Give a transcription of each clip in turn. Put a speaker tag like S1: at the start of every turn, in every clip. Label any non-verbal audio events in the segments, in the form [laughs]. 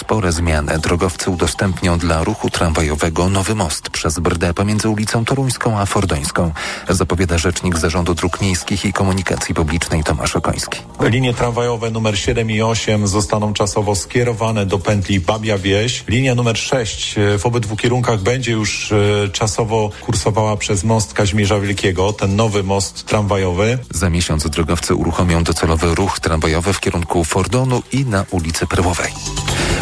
S1: spore zmiany. Drogowcy udostępnią dla ruchu tramwajowego nowy most przez Brdę pomiędzy ulicą Toruńską a Fordońską, zapowiada rzecznik Zarządu Dróg Miejskich i Komunikacji Publicznej Tomasz Okoński.
S2: Linie tramwajowe numer 7 i 8 zostaną czasowo skierowane do pętli Babia Wieś. Linia numer 6 e, w obydwu kierunkach będzie już e, czasowo kursowała przez most Kaźmierza Wielkiego, ten nowy most tramwajowy.
S1: Za miesiąc drogowcy uruchomią docelowy ruch tramwajowy w kierunku Fordonu i na ulicy Perłowej.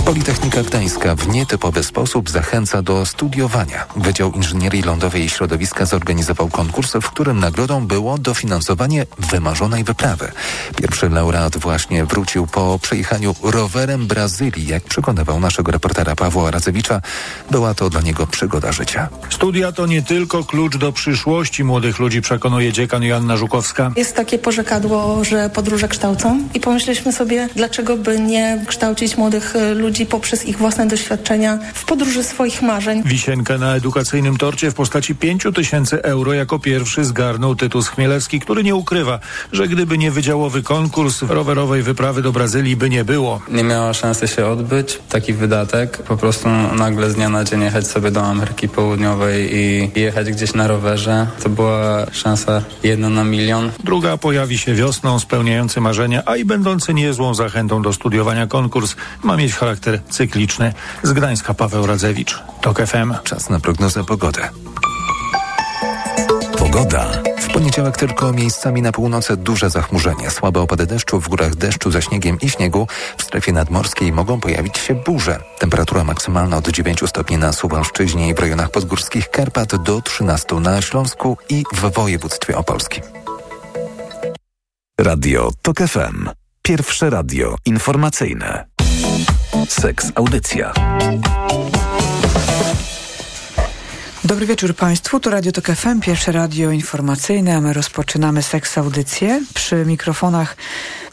S1: Politechnika Gdańska w nietypowy sposób zachęca do studiowania. Wydział Inżynierii Lądowej i Środowiska zorganizował konkurs, w którym nagrodą było dofinansowanie wymarzonej wyprawy. Pierwszy laureat właśnie wrócił po przejechaniu rowerem Brazylii. Jak przekonywał naszego reportera Pawła Radzewicza, była to dla niego przygoda życia.
S3: Studia to nie tylko klucz do przyszłości młodych ludzi, przekonuje dziekan Joanna Żukowska.
S4: Jest takie porzekadło, że podróże kształcą i pomyśleliśmy sobie, dlaczego by nie kształcić młodych e, ludzi poprzez ich własne doświadczenia w podróży swoich marzeń.
S3: Wisienkę na edukacyjnym torcie w postaci 5 tysięcy euro jako pierwszy zgarnął Tytus Chmielewski, który nie ukrywa, że gdyby nie wydziałowy konkurs rowerowej wyprawy do Brazylii by nie było.
S5: Nie miała szansy się odbyć taki wydatek. Po prostu nagle z dnia na dzień jechać sobie do Ameryki Południowej i jechać gdzieś na rowerze. To była szansa jedna na milion.
S3: Druga pojawi się wiosną, spełniający marzenia, a i będący niezłą zachętą do studiowania konkurs ma mieć charakter cykliczny. Z Gdańska Paweł Radzewicz, TOK FM.
S1: Czas na prognozę pogody.
S6: Pogoda.
S1: W poniedziałek tylko miejscami na północy duże zachmurzenie, słabe opady deszczu, w górach deszczu ze śniegiem i śniegu. W strefie nadmorskiej mogą pojawić się burze. Temperatura maksymalna od 9 stopni na Suwalszczyźnie i w rejonach podgórskich Karpat do 13 na Śląsku i w województwie opolskim.
S6: Radio TOK FM. Pierwsze radio informacyjne. Seks Audycja.
S7: Dobry wieczór Państwu, to Radio Tok FM, pierwsze radio informacyjne, my rozpoczynamy seks audycję. Przy mikrofonach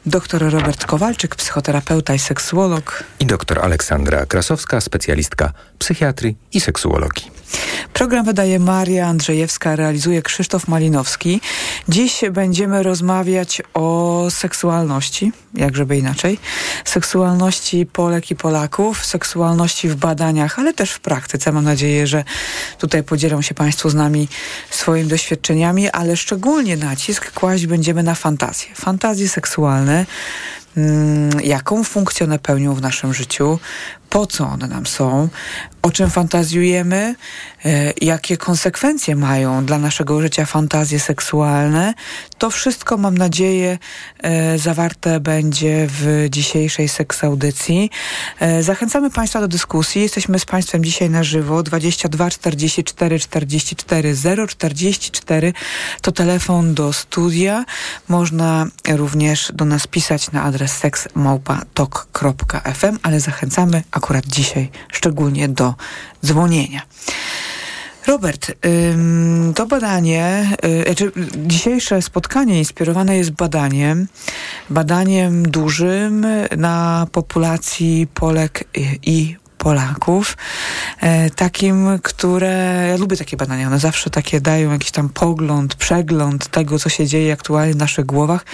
S7: dr Robert Kowalczyk, psychoterapeuta i seksuolog.
S8: I dr Aleksandra Krasowska, specjalistka psychiatrii i seksuologii.
S7: Program wydaje Maria Andrzejewska, realizuje Krzysztof Malinowski. Dziś będziemy rozmawiać o seksualności, jak żeby inaczej. Seksualności Polek i Polaków, seksualności w badaniach, ale też w praktyce. Mam nadzieję, że tutaj podzielą się Państwo z nami swoimi doświadczeniami, ale szczególnie nacisk kłaść będziemy na fantazje. Fantazje seksualne, jaką funkcję one pełnią w naszym życiu, po co one nam są, o czym fantazjujemy, e, jakie konsekwencje mają dla naszego życia fantazje seksualne. To wszystko, mam nadzieję, e, zawarte będzie w dzisiejszej seksaudycji. E, zachęcamy Państwa do dyskusji. Jesteśmy z Państwem dzisiaj na żywo. 22 44 44 044 to telefon do studia. Można również do nas pisać na adres seksmałpa.tok.fm, ale zachęcamy akurat dzisiaj szczególnie do dzwonienia. Robert, to badanie, y, znaczy dzisiejsze spotkanie inspirowane jest badaniem, badaniem dużym na populacji Polek i Polaków, e, takim, które, ja lubię takie badania, one zawsze takie dają jakiś tam pogląd, przegląd tego, co się dzieje aktualnie w naszych głowach,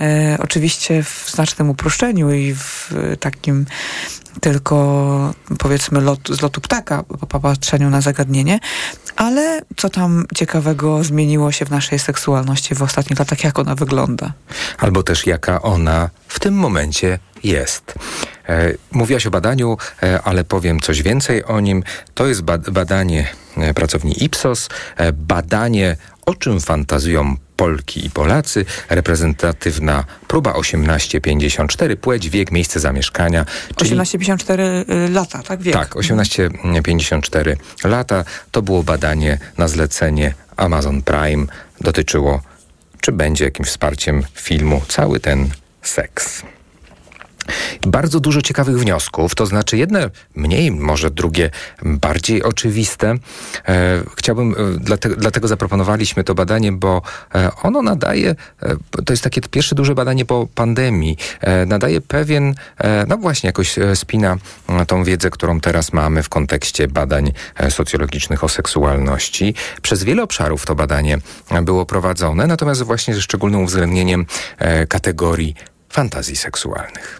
S7: e, oczywiście w znacznym uproszczeniu i w takim tylko powiedzmy lot, z lotu ptaka po popatrzeniu na zagadnienie, ale co tam ciekawego zmieniło się w naszej seksualności w ostatnich latach, jak ona wygląda?
S8: Albo też jaka ona w tym momencie jest. E, mówiłaś o badaniu, e, ale powiem coś więcej o nim. To jest badanie e, pracowni Ipsos, badanie o czym fantazują Polki i Polacy, reprezentatywna próba 1854, płeć, wiek, miejsce zamieszkania.
S7: Czyli... 1854 y, lata, tak? Wiek.
S8: Tak, 1854 lata. To było badanie na zlecenie Amazon Prime. Dotyczyło, czy będzie jakimś wsparciem filmu cały ten seks. Bardzo dużo ciekawych wniosków, to znaczy jedne mniej, może drugie bardziej oczywiste. E, chciałbym, e, dlatego, zaproponowaliśmy to badanie, bo e, ono nadaje, to jest takie pierwsze duże badanie po pandemii, nadaje pewien, no właśnie jakoś spina tą wiedzę, którą teraz mamy w kontekście badań socjologicznych o seksualności. Przez wiele obszarów to badanie było prowadzone, natomiast właśnie ze szczególnym uwzględnieniem kategorii fantazji seksualnych.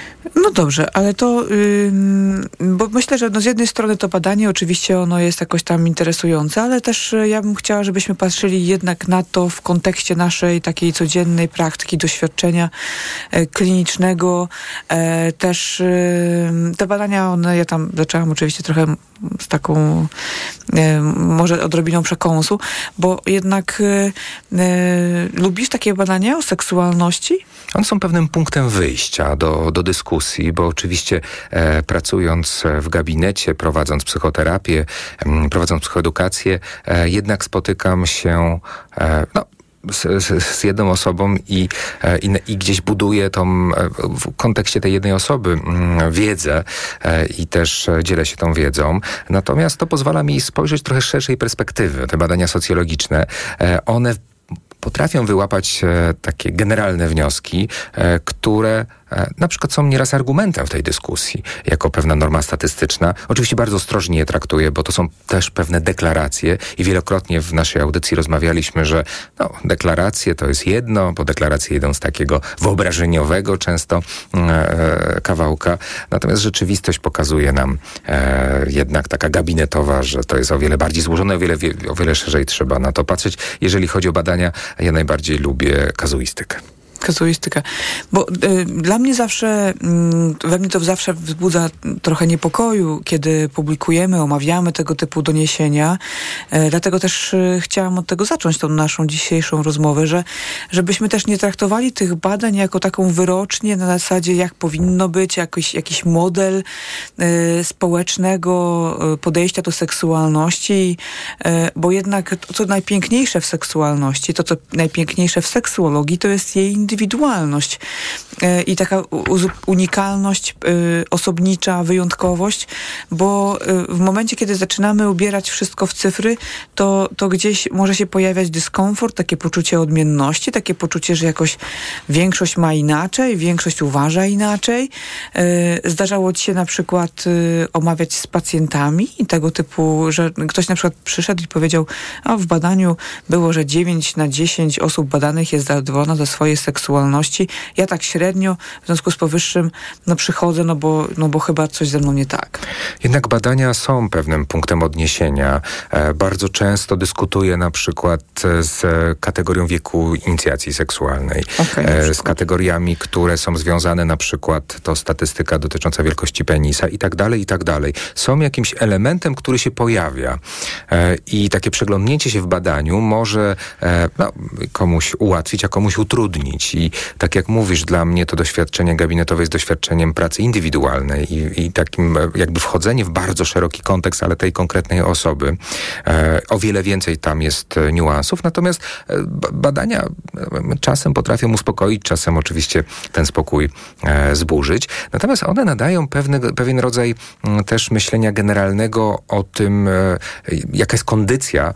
S7: No dobrze, ale to, bo myślę, że no z jednej strony to badanie oczywiście ono jest jakoś tam interesujące, ale też y, ja bym chciała, żebyśmy patrzyli jednak na to w kontekście naszej takiej codziennej praktyki, doświadczenia e, klinicznego. E, też te badania, one, ja tam zaczęłam oczywiście trochę z taką e, może odrobiną przekąsu, bo jednak lubisz takie badania o seksualności?
S8: One są pewnym punktem wyjścia do, do dyskusji, bo oczywiście e, pracując w gabinecie, prowadząc psychoterapię, m, prowadząc psychoedukację, e, jednak spotykam się e, no, z, z, z, jedną osobą i, e, i, i, gdzieś buduję tą e, w kontekście tej jednej osoby wiedzę e, i też dzielę się tą wiedzą. Natomiast to pozwala mi spojrzeć trochę szerszej perspektywy. Te badania socjologiczne, one potrafią wyłapać e, takie generalne wnioski, e, które E, na przykład są nieraz argumentem w tej dyskusji, jako pewna norma statystyczna. Oczywiście bardzo ostrożnie je traktuję, bo to są też pewne deklaracje i wielokrotnie w naszej audycji rozmawialiśmy, że no, deklaracje to jest jedno, bo deklaracje idą z takiego wyobrażeniowego często mm, e, kawałka, natomiast rzeczywistość pokazuje nam e, jednak taka gabinetowa, że to jest o wiele bardziej złożone, o wiele, o wiele szerzej trzeba na to patrzeć. Jeżeli chodzi o badania, ja najbardziej lubię kazuistykę
S7: kazuistyka. Bo y, dla mnie zawsze, y, we mnie to zawsze wzbudza trochę niepokoju, kiedy publikujemy, omawiamy tego typu doniesienia. Y, dlatego też y, chciałam od tego zacząć tą naszą dzisiejszą rozmowę, że żebyśmy też nie traktowali tych badań jako taką wyrocznię na zasadzie, jak powinno być, jakiś, jakiś model y, społecznego y, podejścia do seksualności, bo jednak to, co najpiękniejsze w seksualności, to, co najpiękniejsze w seksuologii, to jest jej indywidualność e, i taka unikalność, e, osobnicza wyjątkowość, bo e, w momencie, kiedy zaczynamy ubierać wszystko w cyfry, to, to gdzieś może się pojawiać dyskomfort, takie poczucie odmienności, takie poczucie, że jakoś większość ma inaczej, większość uważa inaczej. Zdarzało ci się na przykład omawiać z pacjentami i tego typu, że ktoś na przykład przyszedł i powiedział, a w badaniu było, że 9 na 10 osób badanych jest zadowolona ze swojej seksualności seksualności. Ja tak średnio w związku z powyższym no, przychodzę, no bo, no bo chyba coś ze mną nie tak.
S8: Jednak badania są pewnym punktem odniesienia. E, bardzo często dyskutuję na przykład z kategorią wieku inicjacji seksualnej, okay, e, z kategoriami, które są związane na przykład to statystyka dotycząca wielkości penisa i tak dalej, i tak dalej. Są jakimś elementem, który się pojawia e, i takie przeglądnięcie się w badaniu może e, no, komuś ułatwić, a komuś utrudnić. I tak jak mówisz, dla mnie to doświadczenie gabinetowe jest doświadczeniem pracy indywidualnej i, i takim e, jakby wchodzenie w bardzo szeroki kontekst, ale tej konkretnej osoby. E, o wiele więcej tam jest e, niuansów, natomiast e, badania czasem potrafią uspokoić, czasem oczywiście ten spokój e, zburzyć. Natomiast one nadają pewne, pewien rodzaj m, też myślenia generalnego o tym, e, jaka jest kondycja,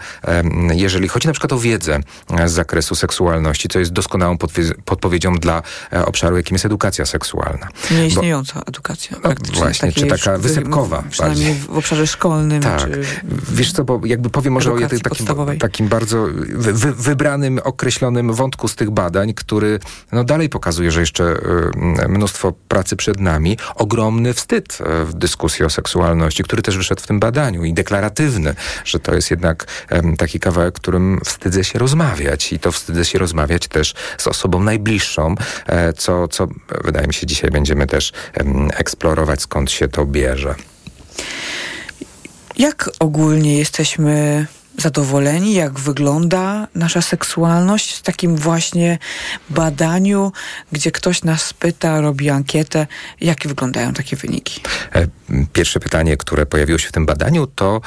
S8: jeżeli chodzi na przykład o wiedzę z zakresu seksualności, co jest doskonałą podpowiedzią dla e, obszaru, jakim jest edukacja seksualna.
S7: Nieistniejąca Bo, edukacja.
S8: No, właśnie, czy taka wysypkowa.
S7: Przynajmniej bardziej. w obszarze szkolnym.
S8: Tak.
S7: Czy
S8: Wiesz co, bo jakby powiem może o takim, takim bardzo wy, wy, wybranym, określonym wątku z tych badań, który no, dalej pokazuje, że jeszcze y, mnóstwo pracy przed nami. Ogromny wstyd e, w dyskusji o seksualności, który też wyszedł w tym badaniu i deklaratywny, że to jest jednak y, taki kawałek, którym wstydzę się rozmawiać i to wstydzę się rozmawiać też z osobą najbliższą, e, co, co wydaje mi się dzisiaj będziemy też eksplorować, skąd się to bierze.
S7: Jak ogólnie jesteśmy zadowoleni, jak wygląda nasza seksualność w takim właśnie badaniu, gdzie ktoś nas pyta, robi ankietę, jak wyglądają takie wyniki?
S8: E, pierwsze pytanie, które pojawiło się w tym badaniu, to,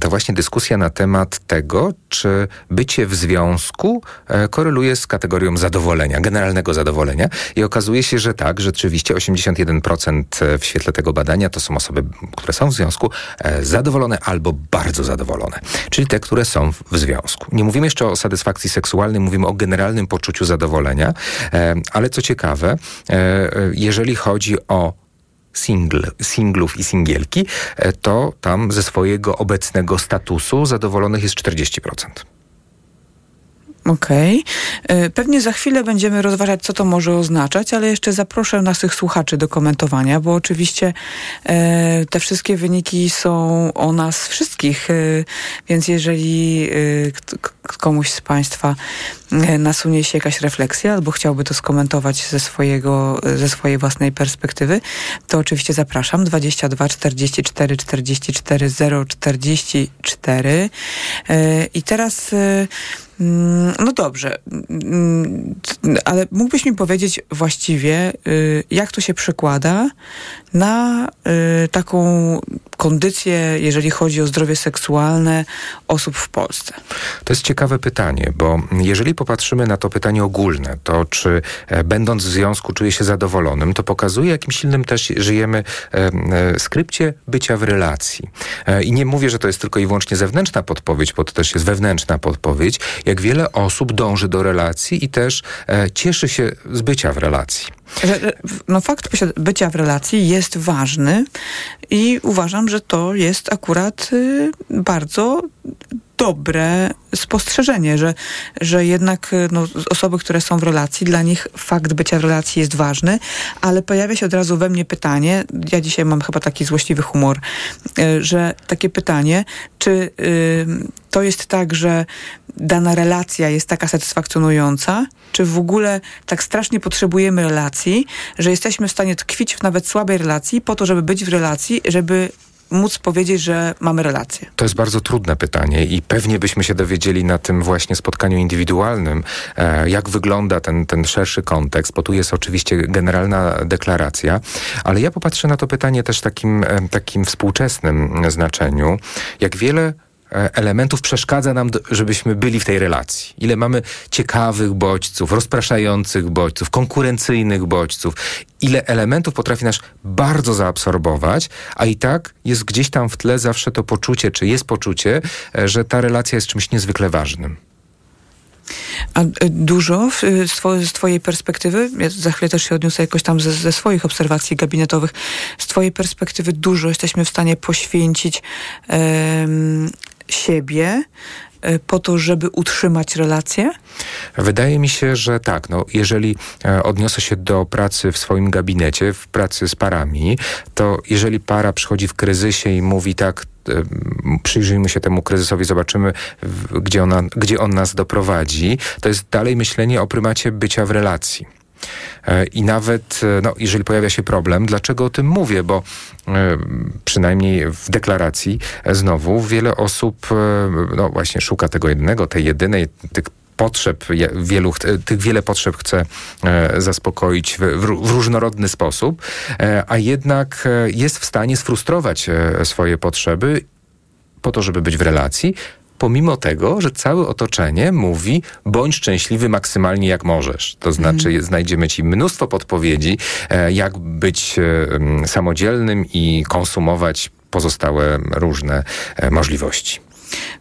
S8: to właśnie dyskusja na temat tego, czy bycie w związku e, koreluje z kategorią zadowolenia, generalnego zadowolenia. I okazuje się, że tak, rzeczywiście 81% w świetle tego badania to są osoby, które są w związku, e, zadowolone albo bardzo zadowolone. Czyli te te, które są w związku. Nie mówimy jeszcze o satysfakcji seksualnej, mówimy o generalnym poczuciu zadowolenia, e, ale co ciekawe, e, jeżeli chodzi o single, singlów i singielki, e, to tam ze swojego obecnego statusu zadowolonych jest 40%.
S7: Okej. Okay. Pewnie za chwilę będziemy rozważać, co to może oznaczać, ale jeszcze zaproszę naszych słuchaczy do komentowania, bo oczywiście e, te wszystkie wyniki są o nas wszystkich, e, więc jeżeli e, komuś z Państwa e, nasunie się jakaś refleksja albo chciałby to skomentować ze, swojego, ze swojej własnej perspektywy, to oczywiście zapraszam 22 44 44 0 44 i teraz e, no dobrze, mm, ale mógłbyś mi powiedzieć właściwie, y, jak to się przekłada na y, taką kondycję, jeżeli chodzi o zdrowie seksualne osób w Polsce?
S8: To jest ciekawe pytanie, bo jeżeli popatrzymy na to pytanie ogólne, to czy e, będąc w związku czuje się zadowolonym, to pokazuje, jakim silnym też żyjemy e, e, skrypcie bycia w relacji. I nie mówię, że to jest tylko i wyłącznie zewnętrzna podpowiedź, bo to też jest wewnętrzna podpowiedź, jak wiele osób dąży do relacji i też cieszy się z bycia w relacji.
S7: No fakt bycia w relacji jest ważny i uważam, że to jest akurat y, bardzo dobre spostrzeżenie, że, że jednak no, osoby, które są w relacji, dla nich fakt bycia w relacji jest ważny, ale pojawia się od razu we mnie pytanie, ja dzisiaj mam chyba taki złośliwy humor, y, że takie pytanie, czy y, to jest tak, że dana relacja jest taka satysfakcjonująca, czy w ogóle tak strasznie potrzebujemy relacji, że jesteśmy w stanie tkwić w nawet słabej relacji po to, żeby być w relacji, żeby móc powiedzieć, że mamy relację?
S8: To jest bardzo trudne pytanie i pewnie byśmy się dowiedzieli na tym właśnie spotkaniu indywidualnym, e, jak wygląda ten, ten szerszy kontekst, bo tu jest oczywiście generalna deklaracja, ale ja popatrzę na to pytanie też takim, e, takim współczesnym znaczeniu, jak wiele elementów przeszkadza nam, żebyśmy byli w tej relacji. Ile mamy ciekawych bodźców, rozpraszających bodźców, konkurencyjnych bodźców. Ile elementów potrafi nas bardzo zaabsorbować, a i tak jest gdzieś tam w tle zawsze to poczucie, czy jest poczucie, e, że ta relacja jest czymś niezwykle ważnym.
S7: A e, dużo z, twojej perspektywy, ja za chwilę też się odniosę jakoś tam ze, ze, swoich obserwacji gabinetowych, z twojej perspektywy dużo jesteśmy w stanie poświęcić siebie e, po to, żeby utrzymać relacje?
S8: Wydaje mi się, że tak. No, jeżeli e, odniosę się do pracy w swoim gabinecie, w pracy z parami, to jeżeli para przychodzi w kryzysie i mówi tak, e, przyjrzyjmy się temu kryzysowi, zobaczymy, gdzie, ona, gdzie on nas doprowadzi, to jest dalej myślenie o prymacie bycia w relacji. E, I nawet, e, no, jeżeli pojawia się problem, dlaczego o tym mówię? Bo e, przynajmniej w deklaracji znowu wiele osób, no właśnie, szuka tego jednego, tej jedynej, tych potrzeb, wielu, tych wiele potrzeb chce zaspokoić w, w, różnorodny sposób, a jednak jest w stanie sfrustrować swoje potrzeby po to, żeby być w relacji, pomimo tego, że całe otoczenie mówi bądź szczęśliwy maksymalnie jak możesz. To znaczy mm. znajdziemy ci mnóstwo podpowiedzi, e, jak być e, samodzielnym i konsumować pozostałe różne e, możliwości.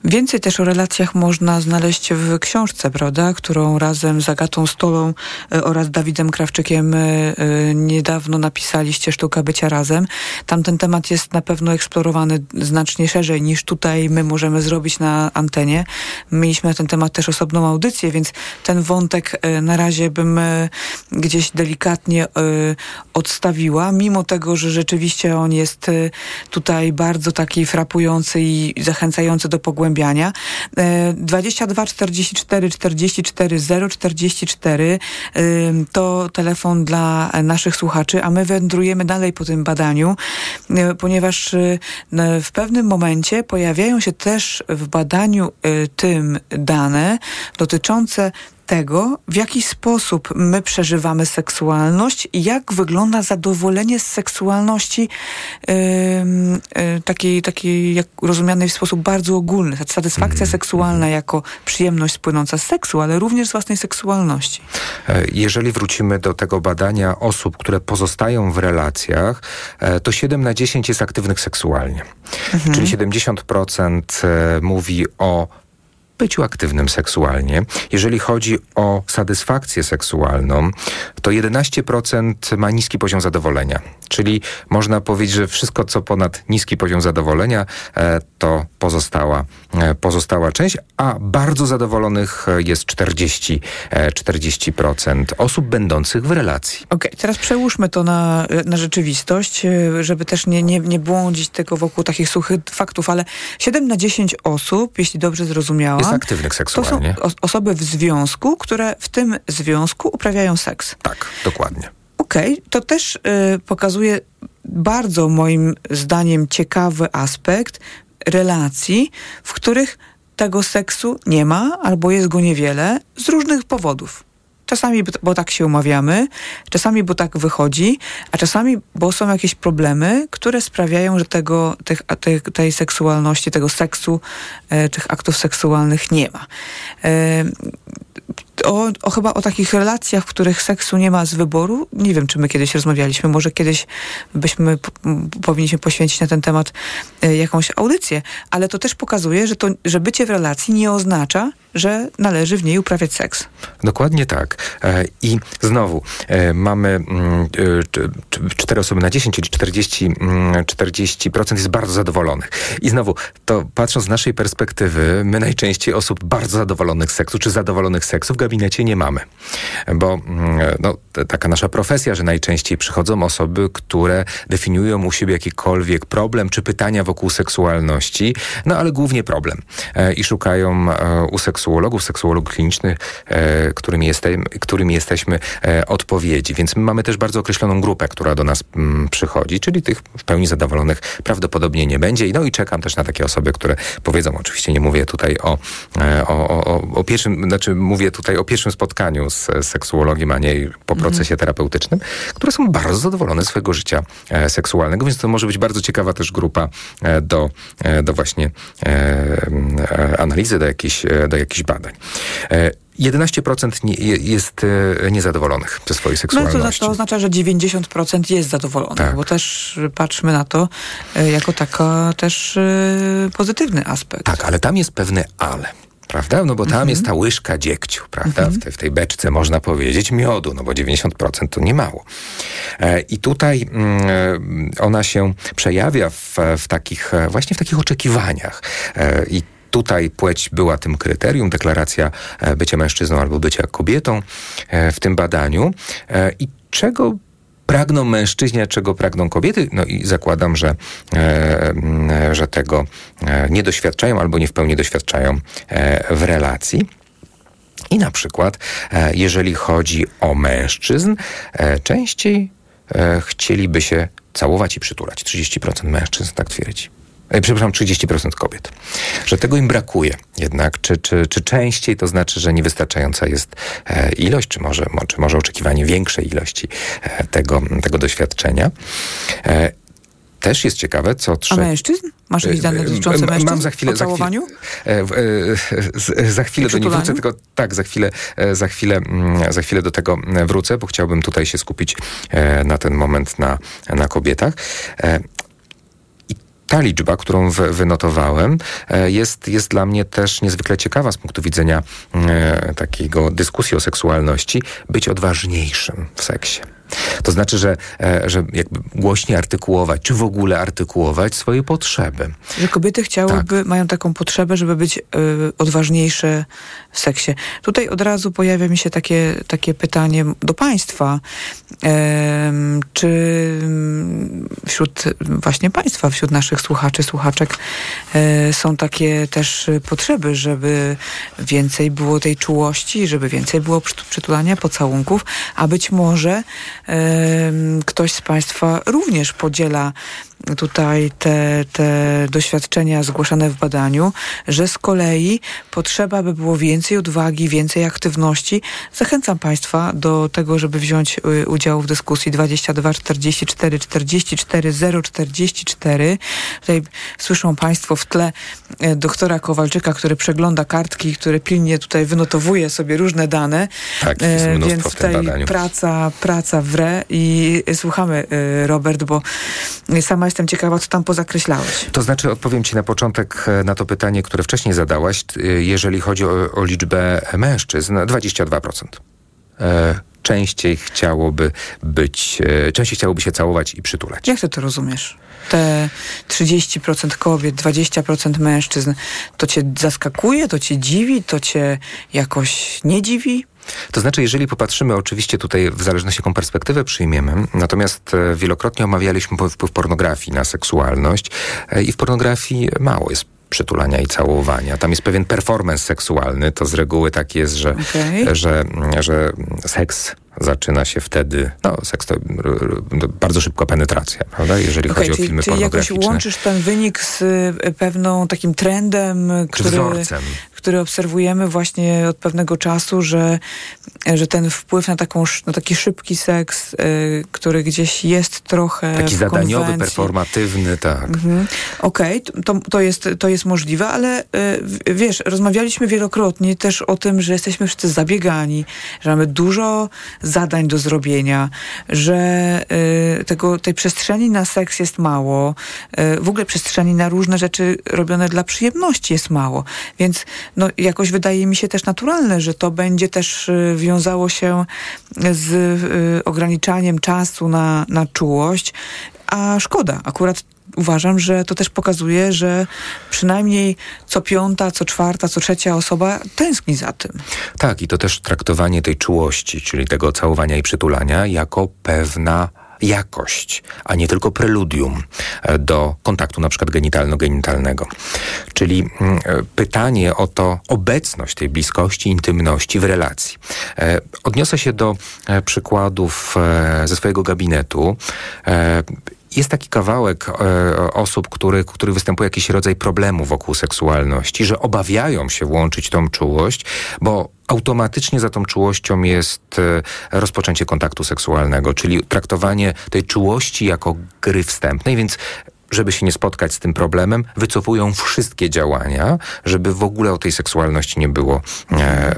S7: Więcej też o relacjach można znaleźć w książce, prawda, którą razem z Agatą Stolą e, oraz Dawidem Krawczykiem e, e, niedawno napisaliście Sztuka Bycia Razem. Tam ten temat jest na pewno eksplorowany znacznie szerzej niż tutaj my możemy zrobić na antenie. Mieliśmy na ten temat też osobną audycję, więc ten wątek na razie bym gdzieś delikatnie odstawiła, mimo tego, że rzeczywiście on jest tutaj bardzo taki frapujący i zachęcający do pogłębiania. 22 44 44 0 44 to telefon dla naszych słuchaczy, a my wędrujemy dalej po tym badaniu, e, ponieważ e, w pewnym momencie pojawiają się też w badaniu e, tym dane dotyczące tego, w jaki sposób my przeżywamy seksualność i jak wygląda zadowolenie z seksualności yy, yy, takiej, takiej jak rozumianej w sposób bardzo ogólny. Satysfakcja mm. seksualna jako przyjemność płynąca z seksu, ale również z własnej seksualności.
S8: E, jeżeli wrócimy do tego badania osób, które pozostają w relacjach, e, to 7 na 10 jest aktywnych seksualnie. Mhm. Czyli 70% e, mówi o byciu aktywnym seksualnie. Jeżeli chodzi o satysfakcję seksualną, to 11% ma niski poziom zadowolenia. Czyli można powiedzieć, że wszystko, co ponad niski poziom zadowolenia, e, to pozostała, e, pozostała część, a bardzo zadowolonych jest 40, e, 40% osób będących w relacji.
S7: Okej, okay, teraz przełóżmy to na, na rzeczywistość, żeby też nie, nie, nie błądzić tego wokół takich suchych faktów, ale 7 na 10 osób, jeśli dobrze zrozumiałam,
S8: jest aktywnych seksualnie.
S7: To są osoby w związku, które w tym związku uprawiają seks.
S8: Tak, dokładnie.
S7: Okej, okay, to też y, pokazuje bardzo moim zdaniem ciekawy aspekt relacji, w których tego seksu nie ma albo jest go niewiele z różnych powodów. Czasami, bo tak się umawiamy, czasami, bo tak wychodzi, a czasami, bo są jakieś problemy, które sprawiają, że tego, tych, tej, tej seksualności, tego seksu, e, tych aktów seksualnych nie ma. E, o, o, chyba o takich relacjach, w których seksu nie ma z wyboru. Nie wiem, czy my kiedyś rozmawialiśmy. Może kiedyś byśmy powinniśmy poświęcić na ten temat e, jakąś audycję, ale to też pokazuje, że, to, że bycie w relacji nie oznacza, że należy w niej uprawiać seks.
S8: Dokładnie tak. E, I znowu e, mamy mm, cztery osoby na 10, czyli 40, 40% mm, jest bardzo zadowolonych. I znowu, to patrząc z naszej perspektywy, my najczęściej osób bardzo zadowolonych seksu, czy zadowolonych seksu w gabinecie nie mamy. Bo mm, no, taka nasza profesja, że najczęściej przychodzą osoby, które definiują u siebie jakikolwiek problem czy pytania wokół seksualności, no ale głównie problem. E, I szukają u seksualności seksuologów, seksuologów klinicznych, którymi, jeste, którymi jesteśmy, e, odpowiedzi. Więc my mamy też bardzo określoną grupę, która do nas mm, przychodzi, czyli tych w pełni zadowolonych prawdopodobnie nie będzie. No i czekam też na takie osoby, które powiedzą, oczywiście nie mówię tutaj o, e, o, o, o pierwszym, znaczy mówię tutaj o pierwszym spotkaniu z, seksuologiem, a nie po mhm. procesie terapeutycznym, które są bardzo zadowolone z swojego życia e, seksualnego, więc to może być bardzo ciekawa też grupa do, do właśnie analizy, do jakiejś, do jakichś jakichś badań. 11% e, nie, jest e, niezadowolonych ze swojej seksualności.
S7: No to, to oznacza, że 90% jest zadowolonych, tak. bo też patrzmy na to e, jako taka też pozytywny aspekt.
S8: Tak, ale tam jest pewne ale prawda? No bo tam mhm. jest ta łyżka dziegciu, prawda? Mhm. W, tej, w tej beczce można powiedzieć miodu, no bo 90% to nie mało. E, I tutaj mm, ona się przejawia w, w takich, właśnie w takich oczekiwaniach. E, I tutaj płeć była tym kryterium, deklaracja e, bycia mężczyzną albo bycia kobietą e, w tym badaniu. E, I czego pragną mężczyźni, a czego pragną kobiety. No i zakładam, że, że tego nie doświadczają albo nie w pełni doświadczają w relacji. I na przykład, jeżeli chodzi o mężczyzn, częściej chcieliby się całować i przytulać. 30% mężczyzn tak twierdzi. E, przepraszam, 30% kobiet. Że tego im brakuje jednak, czy, czy, czy częściej to znaczy, że niewystarczająca jest e, ilość, czy może, czy może oczekiwanie większej ilości e, tego, tego doświadczenia. Też jest ciekawe, co
S7: trzeba. A mężczyzn? Masz jakieś dane dotyczące mężczyzn? Mam za chwilę. Za chwilę,
S8: za chwilę do niej wrócę, tylko tak, za chwilę, za, chwilę, mm, za chwilę do tego wrócę, bo chciałbym tutaj się skupić na ten moment na, na kobietach ta liczba, którą wynotowałem, e, jest, jest dla mnie też niezwykle ciekawa z punktu widzenia e, takiego dyskusji o seksualności, być odważniejszym w seksie. To znaczy, że, e, że jakby głośniej artykułować, czy w ogóle artykułować swoje potrzeby.
S7: Że kobiety chciałyby, tak. mają taką potrzebę, żeby być y, odważniejsze w seksie. Tutaj od razu pojawia mi się takie, takie pytanie do Państwa. Y, czy wśród właśnie Państwa, wśród naszych słuchaczy, słuchaczek y, są takie też potrzeby, żeby więcej było tej czułości, żeby więcej było przytulania, pocałunków, a być może ktoś z Państwa również podziela tutaj te, te doświadczenia zgłaszane w badaniu, że z kolei potrzeba by było więcej odwagi, więcej aktywności. Zachęcam Państwa do tego, żeby wziąć y, udział w dyskusji 22 44 44 044. Tutaj słyszą Państwo w tle y, doktora Kowalczyka, który przegląda kartki, który pilnie tutaj wynotowuje sobie różne dane.
S8: Tak, jest y,
S7: Więc tutaj praca, praca w re i słuchamy Robert, bo sama jestem ciekawa, co tam pozakreślałeś.
S8: To znaczy, odpowiem Ci na początek e, na to pytanie, które wcześniej zadałaś, jeżeli chodzi o, o liczbę mężczyzn, 22%. E, częściej chciałoby być, e, częściej chciałoby się całować i przytulać.
S7: Jak ty to rozumiesz? Te 30% kobiet, 20% mężczyzn, to cię zaskakuje, to cię dziwi, to cię jakoś nie dziwi?
S8: To znaczy, jeżeli popatrzymy, oczywiście tutaj w zależności jaką perspektywę przyjmiemy, natomiast e, wielokrotnie omawialiśmy wpływ pornografii na seksualność e, i w pornografii mało jest przytulania i całowania. Tam jest pewien performance seksualny. To z reguły tak jest, że, okay. że, że seks zaczyna się wtedy, no seks to bardzo szybka penetracja, prawda, jeżeli okay, chodzi o filmy
S7: czyli
S8: pornograficzne.
S7: jakoś łączysz ten wynik z e, pewną takim trendem, który,
S8: wzorcem
S7: który obserwujemy właśnie od pewnego czasu, że, że ten wpływ na, taką, na taki szybki seks, y, który gdzieś jest trochę.
S8: Taki zadaniowy, performatywny, tak. Mhm.
S7: Okej, okay, to, to, jest, to jest możliwe, ale y, wiesz, rozmawialiśmy wielokrotnie też o tym, że jesteśmy wszyscy zabiegani, że mamy dużo zadań do zrobienia, że y, tego, tej przestrzeni na seks jest mało, y, w ogóle przestrzeni na różne rzeczy robione dla przyjemności jest mało. Więc no, jakoś wydaje mi się też naturalne, że to będzie też y, wiązało się z y, ograniczaniem czasu na, na czułość, a szkoda. Akurat uważam, że to też pokazuje, że przynajmniej co piąta, co czwarta, co trzecia osoba tęskni za tym.
S8: Tak, i to też traktowanie tej czułości, czyli tego całowania i przytulania jako pewna jakość, a nie tylko preludium e, do kontaktu na przykład genitalno-genitalnego. Czyli mm, e, pytanie o to obecność tej bliskości, intymności w relacji. E, odniosę się do przykładów ze swojego gabinetu jest taki kawałek e, osób, który, który występuje jakiś rodzaj problemu wokół seksualności, że obawiają się włączyć tą czułość, bo automatycznie za tą czułością jest e, rozpoczęcie kontaktu seksualnego, czyli traktowanie tej czułości jako gry wstępnej, więc żeby się nie spotkać z tym problemem, wycofują wszystkie działania, żeby w ogóle o tej seksualności nie było, e, e